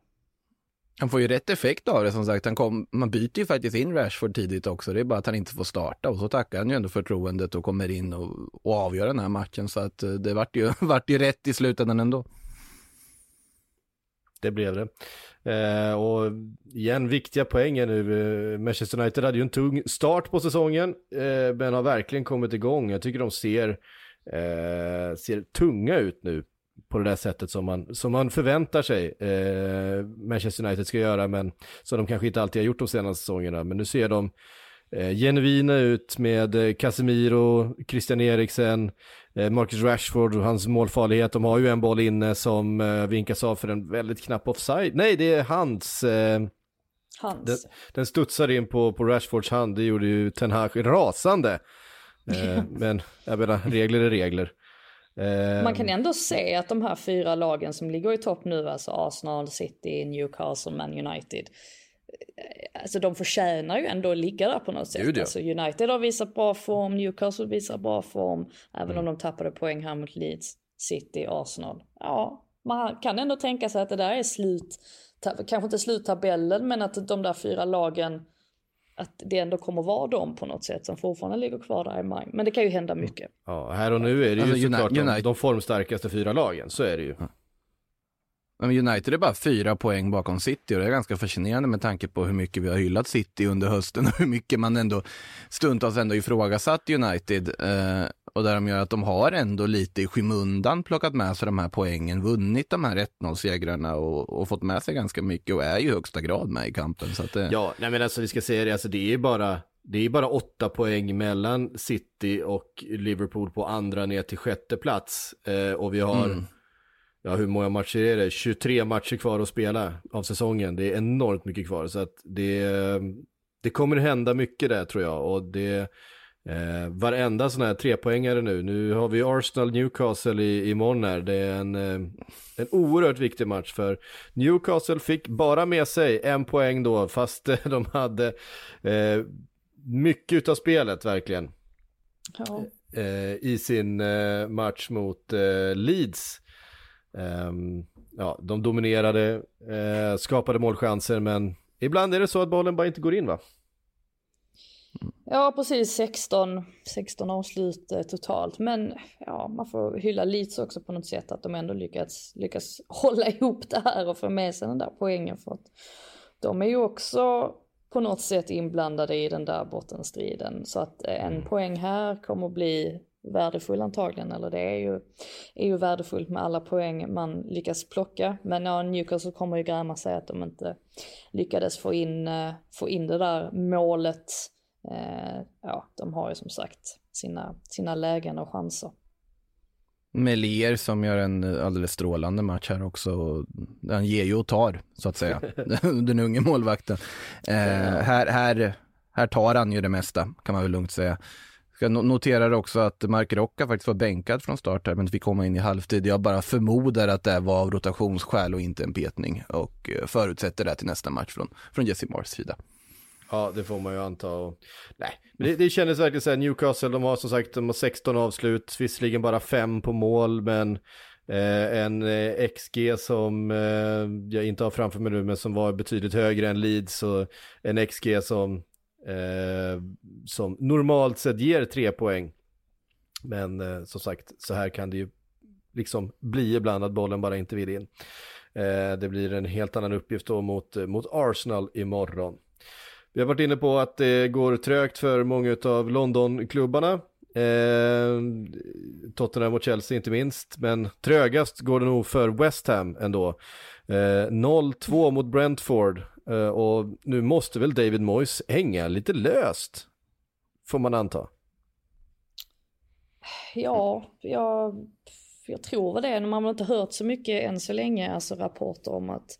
Han får ju rätt effekt av det som sagt. Han kom, man byter ju faktiskt in Rashford tidigt också. Det är bara att han inte får starta och så tackar han ju ändå förtroendet och kommer in och, och avgör den här matchen. Så att eh, det vart ju, (laughs) vart ju rätt i slutändan ändå.
Det blev det. Eh, och igen, viktiga poänger nu. Eh, Manchester United hade ju en tung start på säsongen, eh, men har verkligen kommit igång. Jag tycker de ser, eh, ser tunga ut nu på det där sättet som man, som man förväntar sig eh, Manchester United ska göra, men som de kanske inte alltid har gjort de senaste säsongerna. Men nu ser de eh, genuina ut med eh, Casemiro, Christian Eriksen, Eh, Marcus Rashford och hans målfarlighet, de har ju en boll inne som eh, vinkas av för en väldigt knapp offside. Nej, det är hans. Eh,
hans.
Den, den studsade in på, på Rashfords hand, det gjorde ju Ten Hag rasande. (laughs) Eh, men jag menar, regler är regler.
Eh, Man kan ändå se att de här fyra lagen som ligger i topp nu, alltså Arsenal, City, Newcastle, Man United, alltså de förtjänar ju ändå att ligga där på något sätt.
Gud.
Alltså United har visat bra form, Newcastle visar bra form, även
Mm.
om de tappade poäng här mot Leeds, City, Arsenal. Ja, man kan ändå tänka sig att det där är slut, kanske inte sluttabellen, men att de där fyra lagen, att det ändå kommer vara de på något sätt som fortfarande ligger kvar där i maj. Men det kan ju hända mycket.
Ja, här och nu är det ju
Alltså,
såklart de,
United-
de formstarkaste fyra lagen, så är det ju.
Men United är bara fyra poäng bakom City och det är ganska fascinerande med tanke på hur mycket vi har hyllat City under hösten och hur mycket man ändå stundtals ändå ifrågasatt United. Eh, och där de gör att de har ändå lite i skymundan plockat med sig de här poängen, vunnit de här 1-0-segrarna och, och fått med sig ganska mycket och är ju i högsta grad med i kampen. Så att det,
Ja, nej men alltså vi ska säga det, alltså det är bara, det är bara åtta poäng mellan City och Liverpool på andra ner till sjätte plats. Eh, och vi har,
Mm.
Ja hur många matcher är det? 23 matcher kvar att spela av säsongen. Det är enormt mycket kvar, så att det, det kommer hända mycket där tror jag. Och det, eh, varenda sån här trepoängare nu, nu har vi Arsenal Newcastle i, imorgon här. Det är en, eh, en oerhört viktig match för Newcastle fick bara med sig en poäng då, fast eh, (laughs) de hade eh, mycket utav spelet verkligen
Ja.
eh, i sin eh, match mot eh, Leeds. Ehm, ja, de dominerade, eh, skapade målchanser, men ibland är det så att bollen bara inte går in va?
Ja, precis 16, 16 avslut eh, totalt. Men ja, man får hylla Leeds också på något sätt att de ändå lyckats, lyckats (laughs) hålla ihop det här och få med sig den där poängen. För att de är ju också på något sätt inblandade i den där bottenstriden. Så att eh, en poäng här kommer att bli värdefull antagligen. Eller det är ju, är ju värdefullt med alla poäng man lyckas plocka. Men ja, Newcastle kommer ju gräma sig att de inte lyckades få in, eh, få in det där målet. Eh, ja, de har ju som sagt sina, sina lägen och chanser.
Melier som gör en alldeles strålande match här också. Han ger ju och tar, så att säga. (laughs) Den unge målvakten. Eh, här, här, här tar han ju det mesta, kan man väl lugnt säga. Jag noterar också att Mark Rocca faktiskt var bänkad från start här, men fick komma in i halvtid. Jag bara förmodar att det var av rotationsskäl och inte en petning. Och eh, förutsätter det till nästa match från, från Jesse Mars sida.
Ja, det får man ju anta. Och, nej, men det, det kändes verkligen så här, Newcastle, de har som sagt de har 16 avslut, visserligen bara 5 på mål, men eh, en eh, XG som eh, jag inte har framför mig nu, men som var betydligt högre än Leeds och en XG som, eh, som normalt sett ger 3 poäng. Men eh, som sagt, så här kan det ju liksom bli ibland att bollen bara inte vill in. Eh, det blir en helt annan uppgift då mot, eh, mot Arsenal imorgon. Vi har varit inne på att det går trögt för många av London-klubbarna. Eh, Tottenham och Chelsea inte minst, men trögast går det nog för West Ham ändå. Eh, 0-2 mot Brentford eh, och nu måste väl David Moyes hänga lite löst, får man anta.
Ja, jag, jag tror väl det. Man har inte hört så mycket än så länge, alltså rapporter om att,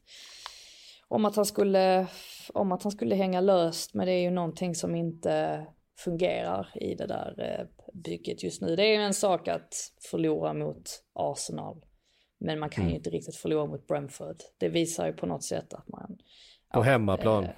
om att han skulle, om att han skulle hänga löst. Men det är ju någonting som inte fungerar i det där eh, bygget just nu. Det är ju en sak att förlora mot Arsenal. Men man kan ju inte riktigt förlora mot Brentford. Det visar ju på något sätt att man...
På hemmaplan.
Eh,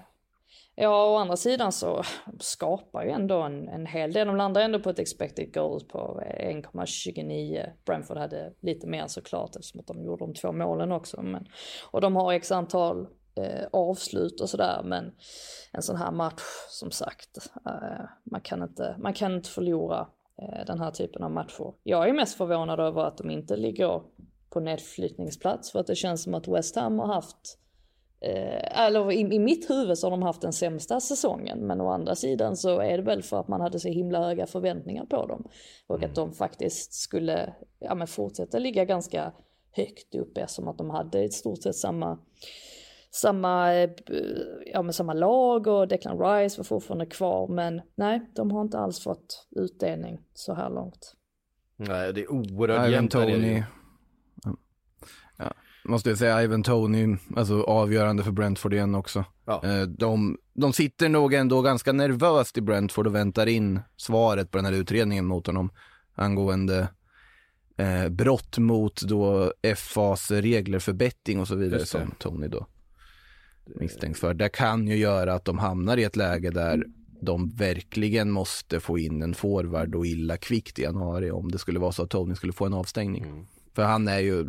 Ja, å andra sidan så skapar ju ändå en, en hel del. De landar ändå på ett expected goals på 1,29. Brentford hade lite mer såklart eftersom att de gjorde de två målen också. Men, och de har x antal eh, avslut och sådär. Men en sån här match, som sagt, eh, man, kan inte, man kan inte förlora eh, den här typen av matcher. Jag är mest förvånad över att de inte ligger på nedflyttningsplats. För att det känns som att West Ham har haft Eh, eller i, i, mitt huvud så har de haft den sämsta säsongen. Men å andra sidan så är det väl för att man hade så himla höga förväntningar på dem. Och att de faktiskt skulle ja, men fortsätta ligga ganska högt uppe som att de hade i stort sett samma samma, eh, ja, men samma lag och Declan Rice var fortfarande kvar. Men nej, de har inte alls fått utdelning så här långt.
Nej, det är oerhört jämnt.
Tony. Måste jag säga, Ivan Tony, alltså avgörande för Brentford igen också. Ja. Eh, de, de sitter nog ändå ganska nervöst i Brentford och väntar in svaret på den här utredningen mot honom angående eh, brott mot då FAs regler för betting och så vidare som Tony då misstänks för. Det kan ju göra att de hamnar i ett läge där de verkligen måste få in en forward och illa kvickt i januari om det skulle vara så att Tony skulle få en avstängning. Mm. För han är ju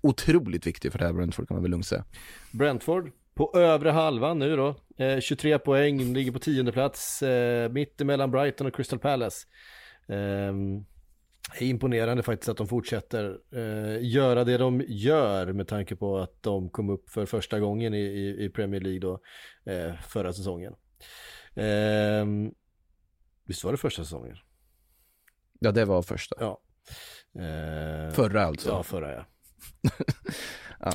otroligt viktig för det här Brentford kan man väl lugnt säga.
Brentford på övre halvan nu då. Eh, 23 poäng, ligger på tionde plats. Eh, mitt emellan Brighton och Crystal Palace. Eh, är imponerande faktiskt att de fortsätter eh, göra det de gör med tanke på att de kom upp för första gången i, i, i Premier League då eh, förra säsongen. Eh, visst var det första säsongen?
Ja, det var första.
Ja.
Eh, förra alltså?
Ja, förra ja. (laughs) ja.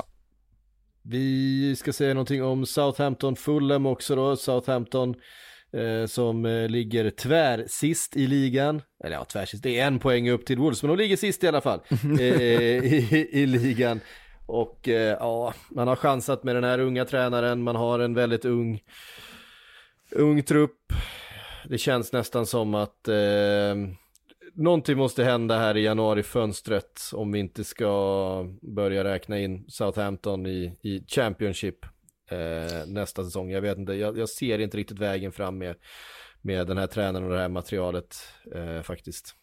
Vi ska säga någonting om Southampton Fulham också då. Southampton eh, som eh, ligger tvär sist i ligan. Eller ja, tvär sist. Det är en poäng upp till Wolves, men de ligger sist i alla fall (laughs) eh, i, i, ligan. Och eh, ja, man har chansat med den här unga tränaren. Man har en väldigt ung, ung trupp. Det känns nästan som att eh, någonting måste hända här i januarifönstret om vi inte ska börja räkna in Southampton i, i Championship eh, nästa säsong. Jag vet inte, jag, jag, ser inte riktigt vägen fram med, med den här tränaren och det här materialet eh, faktiskt.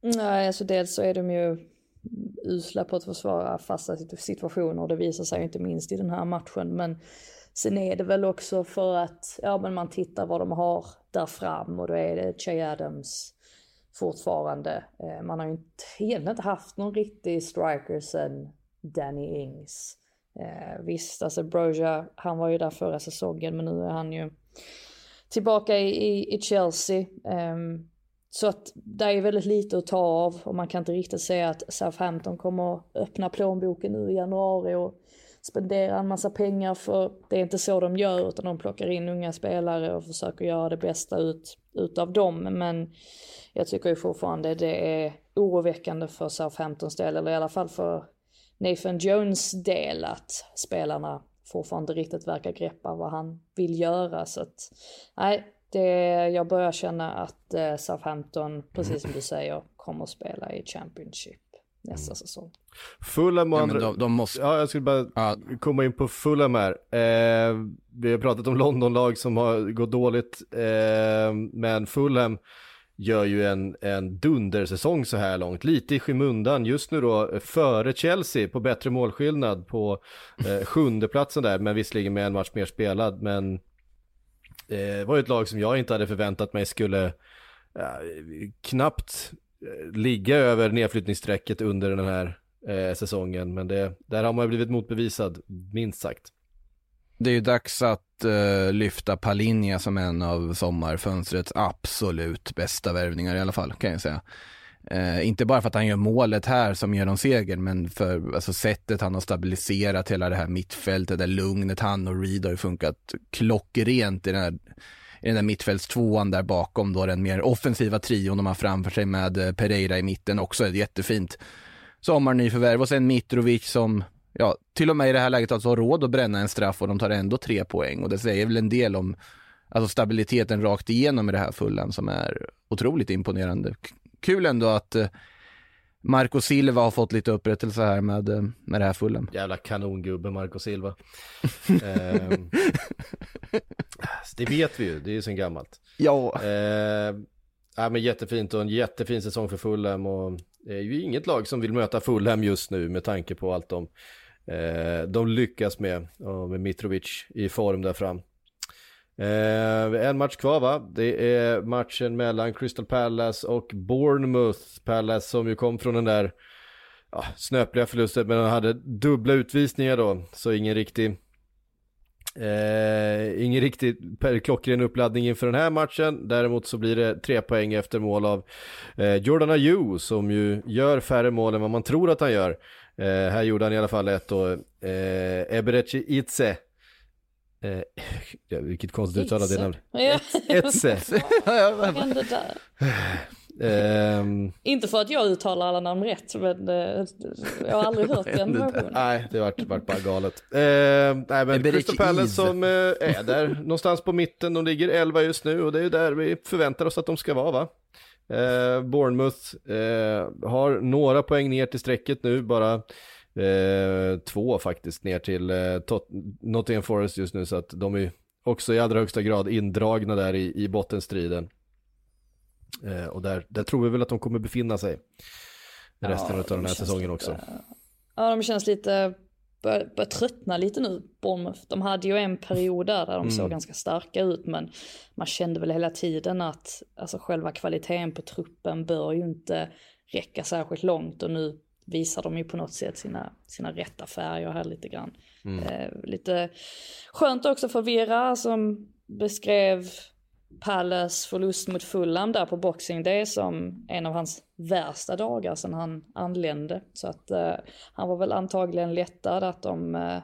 Nej, alltså dels så är de ju usla på att försvara fasta situationer och det visar sig inte minst i den här matchen. Men sen är det väl också för att ja, men man tittar vad de har där fram och då är det Che Adams, fortfarande. Eh, man har ju egentligen inte haft någon riktig striker sen Danny Ings. Eh, visst, alltså Broja, han var ju där förra säsongen men nu är han ju tillbaka i, i, i Chelsea. Ehm, så att det är väldigt lite att ta av och man kan inte riktigt säga att Southampton kommer öppna plånboken nu i januari och spendera en massa pengar för det är inte så de gör utan de plockar in unga spelare och försöker göra det bästa ut, utav dem. Men jag tycker ju fortfarande det är oroväckande för Southamptons del, eller i alla fall för Nathan Jones del, att spelarna fortfarande riktigt verkar greppa vad han vill göra. Så att, nej, det, jag börjar känna att eh, Southampton, precis som du säger, kommer att spela i Championship nästa mm. säsong.
Fulham och andra...
De, de, måste...
Ja, jag skulle bara ja. komma in på Fulham här. Eh, vi har pratat om Londonlag som har gått dåligt, eh, men Fulham gör ju en, en dundersäsong så här långt. Lite i skymundan just nu då före Chelsea på bättre målskillnad på eh, (laughs) sjunde platsen där, men visserligen med en match mer spelad. Men eh, det var ju ett lag som jag inte hade förväntat mig skulle eh, knappt Eh, ligga över nedflyttningsstrecket under den här eh, säsongen. Men det, där har man ju blivit motbevisad, minst sagt.
Det är ju dags att eh, lyfta Palinja som en av sommarfönstrets absolut bästa värvningar i alla fall, kan jag säga. Eh, inte bara för att han gör målet här som ger dem segern, men för alltså, sättet han har stabiliserat hela det här mittfältet, det lugnet han och Reed har ju funkat klockrent i den här i den där mittfältstvåan där bakom då den mer offensiva trion de har framför sig med eh, Pereira i mitten också. Är jättefint. Sommarnyförvärv och sen Mitrovic som ja, till och med i det här läget alltså har råd att bränna en straff och de tar ändå tre poäng. Och det säger väl en del om alltså stabiliteten rakt igenom i det här fullan som är otroligt imponerande. Kul ändå att eh, Marco Silva har fått lite upprättelse här med, eh, med det här fullen.
Jävla kanongubbe Marco Silva. (laughs) eh, det vet vi ju, det är ju sen gammalt.
Ja.
Eh, ja men jättefint och en jättefin säsong för Fulham och det är ju inget lag som vill möta Fulham just nu med tanke på allt de, eh, de lyckas med, och med Mitrovic i form där fram. Eh, en match kvar va? Det är matchen mellan Crystal Palace och Bournemouth. Palace som ju kom från den där ja, snöpliga förlusten men de hade dubbla utvisningar då. Så ingen riktig Eh, ingen riktigt klockren uppladdning inför den här matchen. Däremot så blir det tre poäng efter mål av eh, Jordan Ayew som ju gör färre mål än vad man tror att han gör. Eh, här gjorde han i alla fall ett och eh, Eberechi Itse Eh, (laughs) vilket konstigt uttal det namnet. Etze.
Vad hände där? Um, inte för att jag uttalar alla namn rätt, men uh, jag har aldrig (laughs) hört den versionen.
Nej, det vart, vart bara galet. Uh, nej, men Crystal Palace som uh, är där någonstans på mitten, de ligger 11 just nu och det är där vi förväntar oss att de ska vara va? Uh, Bournemouth har några poäng ner till strecket nu, bara två faktiskt ner till Nottingham Forest just nu så att de är också i allra högsta grad indragna där i, i bottenstriden. Eh, och där, där tror vi väl att de kommer befinna sig resten ja, av den här säsongen lite, också.
Ja, de känns lite, börjar, börjar tröttna lite nu, Bournemouth. De hade ju en period där, där de mm. såg ganska starka ut, men man kände väl hela tiden att alltså, själva kvaliteten på truppen bör ju inte räcka särskilt långt och nu visar de ju på något sätt sina, sina rätta färger här lite grann. Mm. Eh, lite skönt också för Vera som beskrev Palace förlust mot Fulham där på Boxing Day som en av hans värsta dagar sedan han anlände. Så att uh, han var väl antagligen lättad att de uh,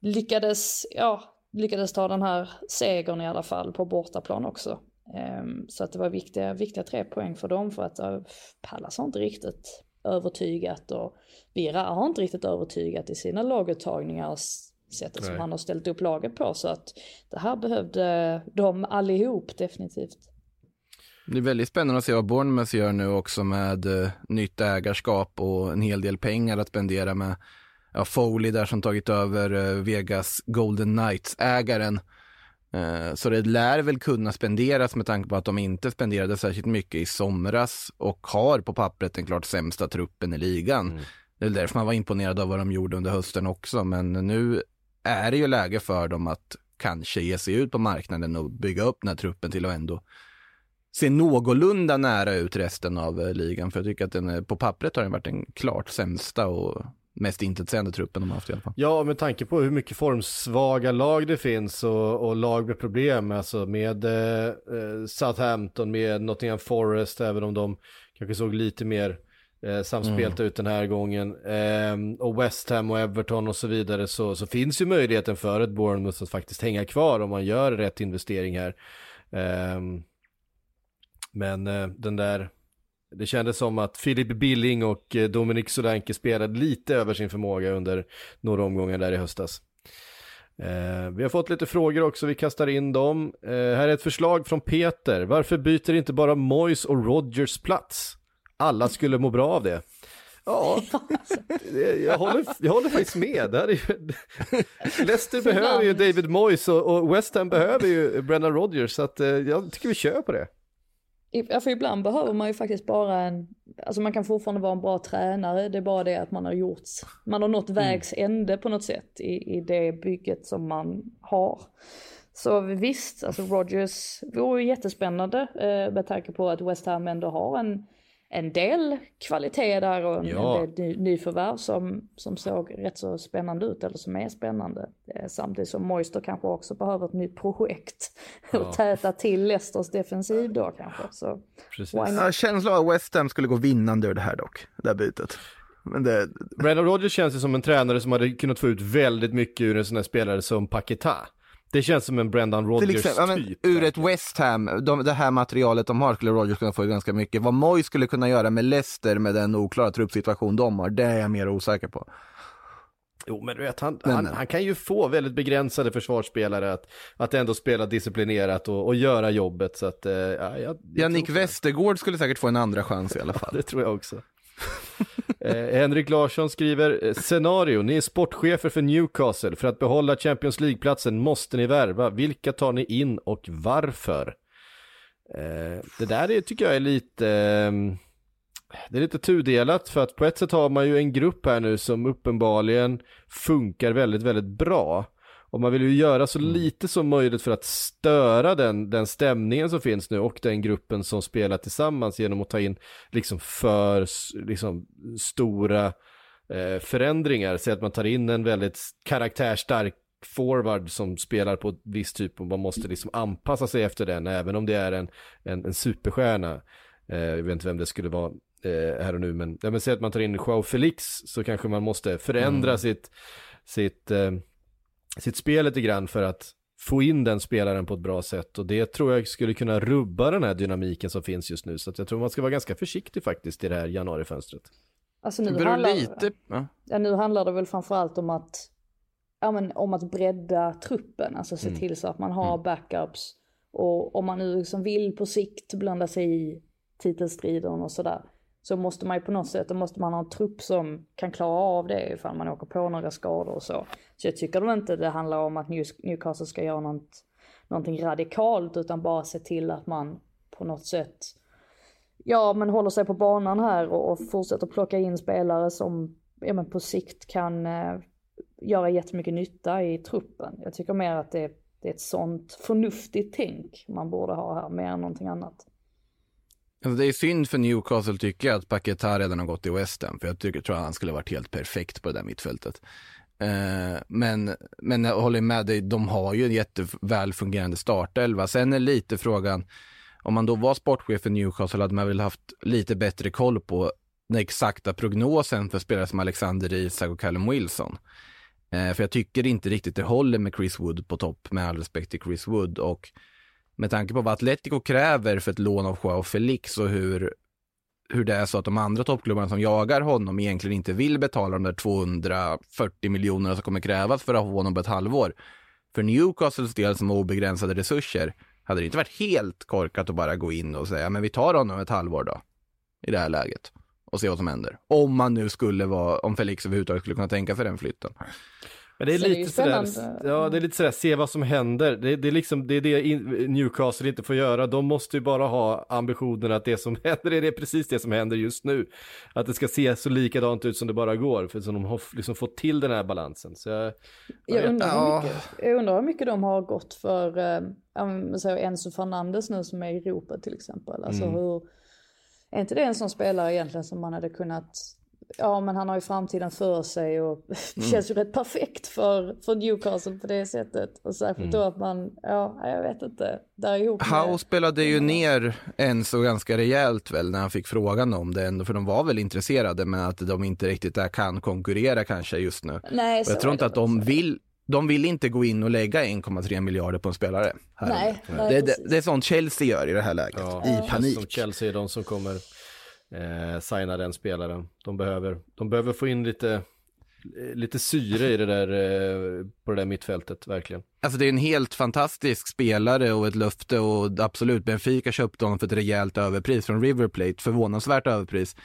lyckades, ja, lyckades ta den här segern i alla fall på bortaplan också. Um, så att det var viktiga, viktiga tre poäng för dem för att Palace har inte riktigt övertygat och Vira har inte riktigt övertygat i sina laguttagningar sättet Nej. som han har ställt upp laget på. Så att det här behövde de allihop definitivt.
Det är väldigt spännande att se vad Bournemouth gör nu också med uh, nytt ägarskap och en hel del pengar att spendera med ja, Foley där som tagit över uh, Vegas Golden Knights-ägaren. Uh, så det lär väl kunna spenderas med tanke på att de inte spenderade särskilt mycket i somras och har på pappret den klart sämsta truppen i ligan. Mm. Det är därför man var imponerad av vad de gjorde under hösten också, men nu är det ju läge för dem att kanske ge sig ut på marknaden och bygga upp den här truppen till att ändå se någorlunda nära ut resten av eh, ligan. För jag tycker att den är, på pappret har den varit den klart sämsta och mest intetsägande truppen de har haft i alla fall.
Ja, med tanke på hur mycket formsvaga lag det finns och, och lag med problem, alltså med eh, eh Southampton, med Nottingham Forest, även om de kanske såg lite mer eh, samspelta mm. ut den här gången. Eh, och West Ham och Everton och så vidare så, så finns ju möjligheten för ett Bournemouth att faktiskt hänga kvar om man gör rätt investering här. Eh, men eh, den där, det kändes som att Philip Billing och eh, Dominic Solanke spelade lite över sin förmåga under några omgångar där i höstas. Eh, vi har fått lite frågor också, vi kastar in dem. Eh, här är ett förslag från Peter. Varför byter inte bara Moyes och Rogers plats? alla skulle må bra av det. Ja, (laughs) jag håller, jag håller faktiskt med. Det ju, (laughs) Leicester behöver ju David Moyes och, West Ham behöver ju Brendan Rodgers, så att, eh, jag tycker vi kör på det.
Ja, för ibland behöver man ju faktiskt bara en, alltså man kan fortfarande vara en bra tränare, det är bara det att man har gjort, man har nått mm. vägs ände på något sätt i, i det bygget som man har. Så visst, alltså Rodgers vore ju jättespännande eh, med tanke på att West Ham ändå har en en del kvalitet där och en,
Ja.
en del ny, nyförvärv som, som såg rätt så spännande ut eller som är spännande. Eh, Samtidigt som Moister kanske också behöver ett nytt projekt (laughs) och täta till Leicesters defensiv då kanske. Så
har känslan av att West Ham skulle gå vinnande ur det här dock, det här bytet. Men det,
Brendan Rodgers känns ju som en tränare som hade kunnat få ut väldigt mycket ur en sån här spelare som Paketa. Det känns som en Brendan Rodgers
ja, men,
typ.
ur ett West Ham, de, det här materialet de har skulle Rodgers kunna få ganska mycket. Vad Moy skulle kunna göra med Leicester med den oklara truppsituation de har, det är jag mer osäker på.
Jo men du vet, han,
Men-
han, han kan ju få väldigt begränsade försvarsspelare att, att ändå spela disciplinerat och, och göra jobbet så att, eh, ja, jag, jag
Jannik. Westergård skulle säkert få en andra chans i alla (laughs) fall.
Det tror jag också. (laughs) eh, Henrik Larsson skriver, eh, scenario, ni är sportchefer för Newcastle. För att behålla Champions League-platsen måste ni värva. Vilka tar ni in och varför? Eh, det där är, tycker jag är lite, Eh, det är lite tudelat för att på ett sätt har man ju en grupp här nu som uppenbarligen funkar väldigt, väldigt bra. Och man vill ju göra så lite som möjligt för att störa den, den stämningen som finns nu och den gruppen som spelar tillsammans genom att ta in liksom för liksom, stora eh, förändringar. Så att man tar in en väldigt karaktärstark forward som spelar på ett visst typ och man måste liksom anpassa sig efter den även om det är en, en, en superstjärna. Eh, jag vet inte vem det skulle vara eh, här och nu men, ja, men säg att man tar in Joao Felix så kanske man måste förändra sitt, sitt, eh, sitt spel lite grann för att få in den spelaren på ett bra sätt och det tror jag skulle kunna rubba den här dynamiken som finns just nu så att jag tror man ska vara ganska försiktig faktiskt i det här januarifönstret.
Alltså
Det
nu
beror
handlar,
lite, ja.
ja, nu handlar det väl framförallt om att, ja, men, om att bredda truppen, alltså se till så att man har backups. Och om man nu liksom vill på sikt blanda sig i titelstriden och sådär. Så måste man ju på något sätt, då måste man ha en trupp som kan klara av det ifall man åker på några skador och så. Så jag tycker nog inte det handlar om att Newcastle ska göra något, någonting radikalt utan bara se till att man på något sätt ja, men håller sig på banan här och, och fortsätter plocka in spelare som ja, men på sikt kan eh, göra jättemycket nytta i truppen. Jag tycker mer att det, det är ett sånt förnuftigt tänk man borde ha här, mer än någonting annat.
Alltså det är synd för Newcastle tycker jag att Paquetá redan har gått i West Ham, för jag tycker, tror att han skulle varit helt perfekt på det där mittfältet. Eh, men, men jag håller med dig, de har ju en jätteväl fungerande startelva. Sen är lite frågan, om man då var sportchef för Newcastle hade man väl haft lite bättre koll på den exakta prognosen för spelare som Alexander Isak och Callum Wilson. Eh, för jag tycker inte riktigt det håller med Chris Wood på topp, med all respekt till Chris Wood. Och med tanke på vad Atletico kräver för ett lån av Joao Felix och hur, hur det är så att de andra toppklubbarna som jagar honom egentligen inte vill betala de där 240 miljonerna som kommer krävas för att ha honom på ett halvår. För Newcastles del som har obegränsade resurser hade det inte varit helt korkat att bara gå in och säga men vi tar honom ett halvår då i det här läget och se vad som händer. Om man nu skulle vara, om Felix överhuvudtaget skulle kunna tänka sig den flytten.
Men det är
Så det är ju
lite sådär, ja det är lite sådär, se vad som händer. Det, det är liksom, det är det Newcastle inte får göra. De måste ju bara ha ambitionen att det som (laughs) händer är det precis det som händer just nu. Att det ska se så likadant ut som det bara går, för så de har liksom fått till den här balansen. Så jag,
Jag undrar,
Ja.
hur mycket, jag undrar hur mycket de har gått för men så Enzo Fernandes nu som är i Europa till exempel. Alltså hur, är inte det en sån spelare egentligen som man hade kunnat, ja men han har ju framtiden för sig och det (laughs) känns ju rätt perfekt för, för Newcastle på det sättet. Och särskilt då att man, ja jag vet inte, där ihop med-
Howe spelade ju ner Enzo ganska rejält väl när han fick frågan om det ändå, för de var väl intresserade men att de inte riktigt där kan konkurrera kanske just nu.
Nej,
Och jag tror inte att de vill, de vill inte gå in och lägga 1,3 miljarder på en spelare. Här.
Nej, nej,
det, det, är sånt Chelsea gör i det här läget,
Ja,
i panik.
Som Chelsea är de som kommer eh, signa den spelaren. De behöver, de behöver få in lite, eh, lite syre i det där, eh, på det där mittfältet, verkligen.
Alltså det är en helt fantastisk spelare och ett löfte och absolut, Benfica köpte honom för ett rejält överpris från River Plate, förvånansvärt överpris.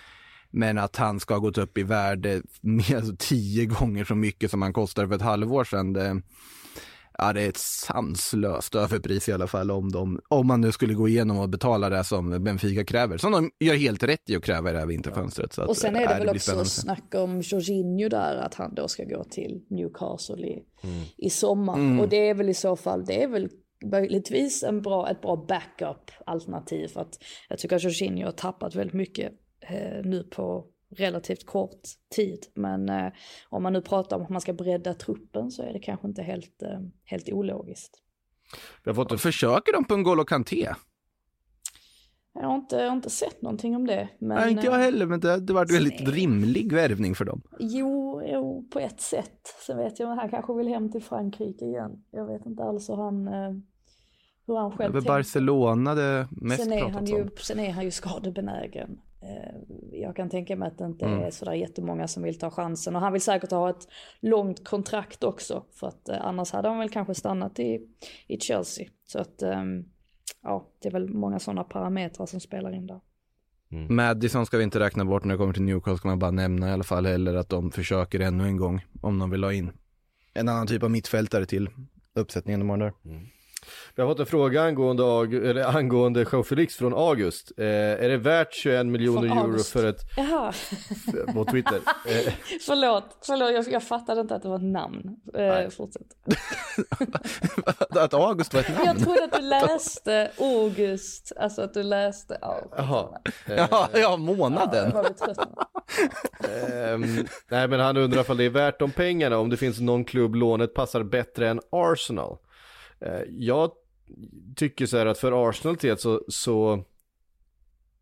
Men att han ska ha gått upp i värde (laughs) med alltså tio gånger så mycket som han kostade för ett halvår sedan, det, ja, det är ett sanslöst överpris i alla fall om, de, om man nu skulle gå igenom och betala det som Benfica kräver. Som de gör helt rätt i att kräva i det här vinterfönstret. Så att,
Och sen är det
ja,
väl
blir
också
spännande.
snack om Jorginho där, att han då ska gå till Newcastle i,
Mm.
i sommar. Och det är väl i så fall, det är väl möjligtvis en bra, ett bra backup alternativ. För att jag tycker att Jorginho har tappat väldigt mycket eh, nu på relativt kort tid. Men eh, om man nu pratar om att man ska bredda truppen så är det kanske inte helt, eh, helt ologiskt.
Vi har fått en
Försöker de på en N'Golo Kanté?
Jag har inte, jag har inte sett någonting om det. Men,
Nej, inte jag
eh,
heller, men det, det var en väldigt
Nej.
rimlig värvning för dem.
Jo, jo, på ett sätt. Sen vet jag att han kanske vill hem till Frankrike igen. Jag vet inte alls hur han, eh, hur han själv tänker.
Barcelona det mest
sen är, han
pratats
ju,
om.
sen är han ju skadebenägen. Eh, Jag kan tänka mig att det inte
Mm.
är sådär jättemånga som vill ta chansen. Och han vill säkert ha ett långt kontrakt också. För att eh, annars hade han väl kanske stannat i, i Chelsea. Så att ehm, ja, det är väl många sådana parametrar som spelar in där.
Madison ska vi inte räkna bort när det kommer till Newcastle, ska man bara nämna i alla fall, eller att de försöker ännu en gång om de vill ha in en annan typ av mittfältare till uppsättningen de har där.
Vi har fått en fråga angående, eller angående Joe Felix från August. Eh, är det värt 21 miljoner euro
August.
för ett,
Jaha,
på Twitter? Eh, (laughs)
förlåt, förlåt jag, jag fattade inte att det var ett namn. Eh, fortsätt. (laughs)
att August var ett namn?
Jag trodde att du läste August, alltså att du läste, ja.
Jaha.
Ja, ja, månaden.
Nu.
Ehm, nej men han undrar ifall det är värt de pengarna, om det finns någon klubb lånet passar bättre än Arsenal. Eh, jag tycker så här att för Arsenal del så, så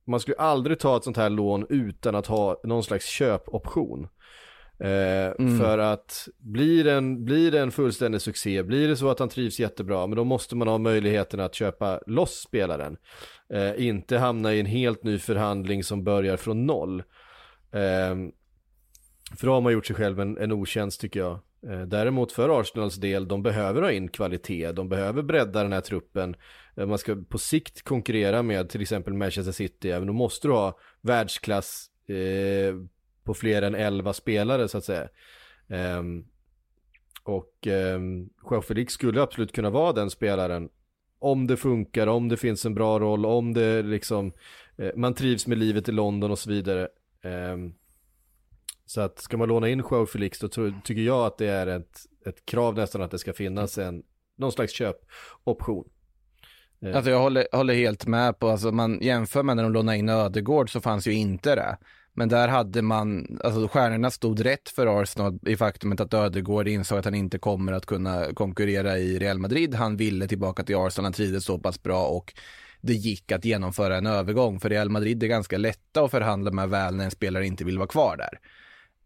man skulle aldrig ta ett sånt här lån utan att ha någon slags köpoption. Eh, För att blir det, en, blir det en fullständig succé, blir det så att han trivs jättebra, men då måste man ha möjligheten att köpa loss spelaren. Eh, inte hamna i en helt ny förhandling som börjar från noll. Ehm, för då har man gjort sig själv en, en otjänst tycker jag. Eh, däremot för Arsenals del, de behöver ha in kvalitet, de behöver bredda den här truppen. Eh, man ska på sikt konkurrera med till exempel Manchester City, även då måste du ha världsklass eh, på fler än 11 spelare så att säga. Ehm, och ehm, um, Jean Felix skulle absolut kunna vara den spelaren om det funkar, om det finns en bra roll, om det liksom eh, man trivs med livet i London och så vidare. Ehm, så att ska man låna in Joao Felix då tror, tycker jag att det är ett, ett krav nästan att det ska finnas en någon slags köpoption. Eh.
Alltså jag håller, håller helt med på, alltså man jämför med när de lånade in Ödegård så fanns ju inte det. Men där hade man, alltså stjärnorna stod rätt för Arsenal i faktumet att Ödegård insåg att han inte kommer att kunna konkurrera i Real Madrid. Han ville tillbaka till Arsenal, han trivdes så pass bra och det gick att genomföra en övergång. För Real Madrid är ganska lätta att förhandla med väl när en spelare inte vill vara kvar där.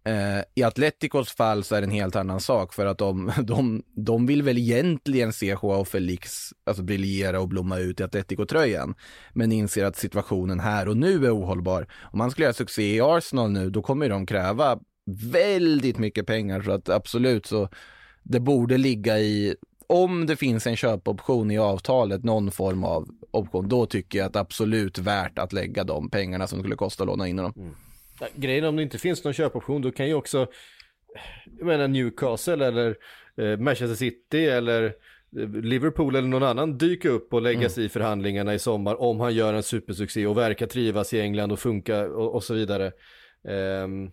Eh, I Atleticos fall så är det en helt annan sak för att de, (laughs) de, de vill väl egentligen se Joao Felix alltså briljera och blomma ut i Atletico-tröjan. Men inser att situationen här och nu är ohållbar. Om han skulle göra succé i Arsenal nu, då kommer de kräva väldigt mycket pengar. Så att absolut så, det borde ligga i, om det finns en köpoption i avtalet, någon form av option, då tycker jag att det är absolut värt att lägga de pengarna som det skulle kosta att låna in honom. Mm.
Ja, Grejen om det inte finns någon köpoption då kan ju också jag menar Newcastle eller eh, Manchester City eller eh, Liverpool eller någon annan dyka upp och lägga sig i förhandlingarna i sommar om han gör en supersuccé och verkar trivas i England och funka och, och så vidare. Ehm,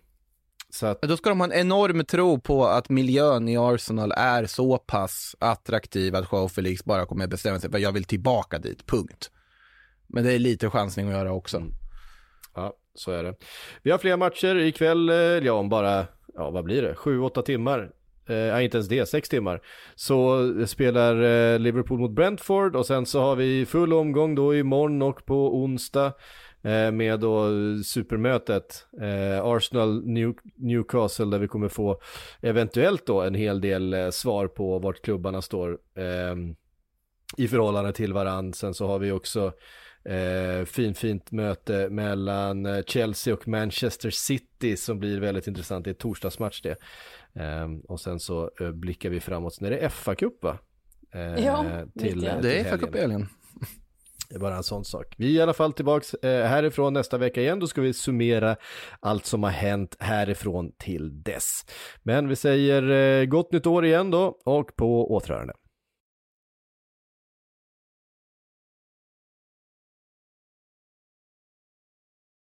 så att,
Då ska de ha en enorm tro på att miljön i Arsenal är så pass attraktiv att Joao Felix bara kommer bestämma sig för att jag vill tillbaka dit, punkt. Men det är lite chansning att göra också.
ja, så är det. Vi har fler matcher ikväll, eh, ja om bara, ja vad blir det, sju, åtta timmar. Eh, inte ens det, sex timmar. Så eh, spelar eh, Liverpool mot Brentford och sen så har vi full omgång då imorgon och på onsdag. Eh, med då supermötet eh, Arsenal New, Newcastle där vi kommer få eventuellt då en hel del eh, svar på vart klubbarna står eh, i förhållande till varandra. Sen så har vi också eh, fin, fint möte mellan eh, Chelsea och Manchester City som blir väldigt intressant. Det är torsdagsmatch det. Ehm, och sen så eh, blickar vi framåt. Sen är det FA-cup va? Eh,
Ja,
till, eh,
Det är FA Cup i helgen.
det är bara en sån sak. Vi är i alla fall tillbaks eh, härifrån nästa vecka igen. Då ska vi summera allt som har hänt härifrån till dess. Men vi säger eh, gott nytt år igen då och på återhörande.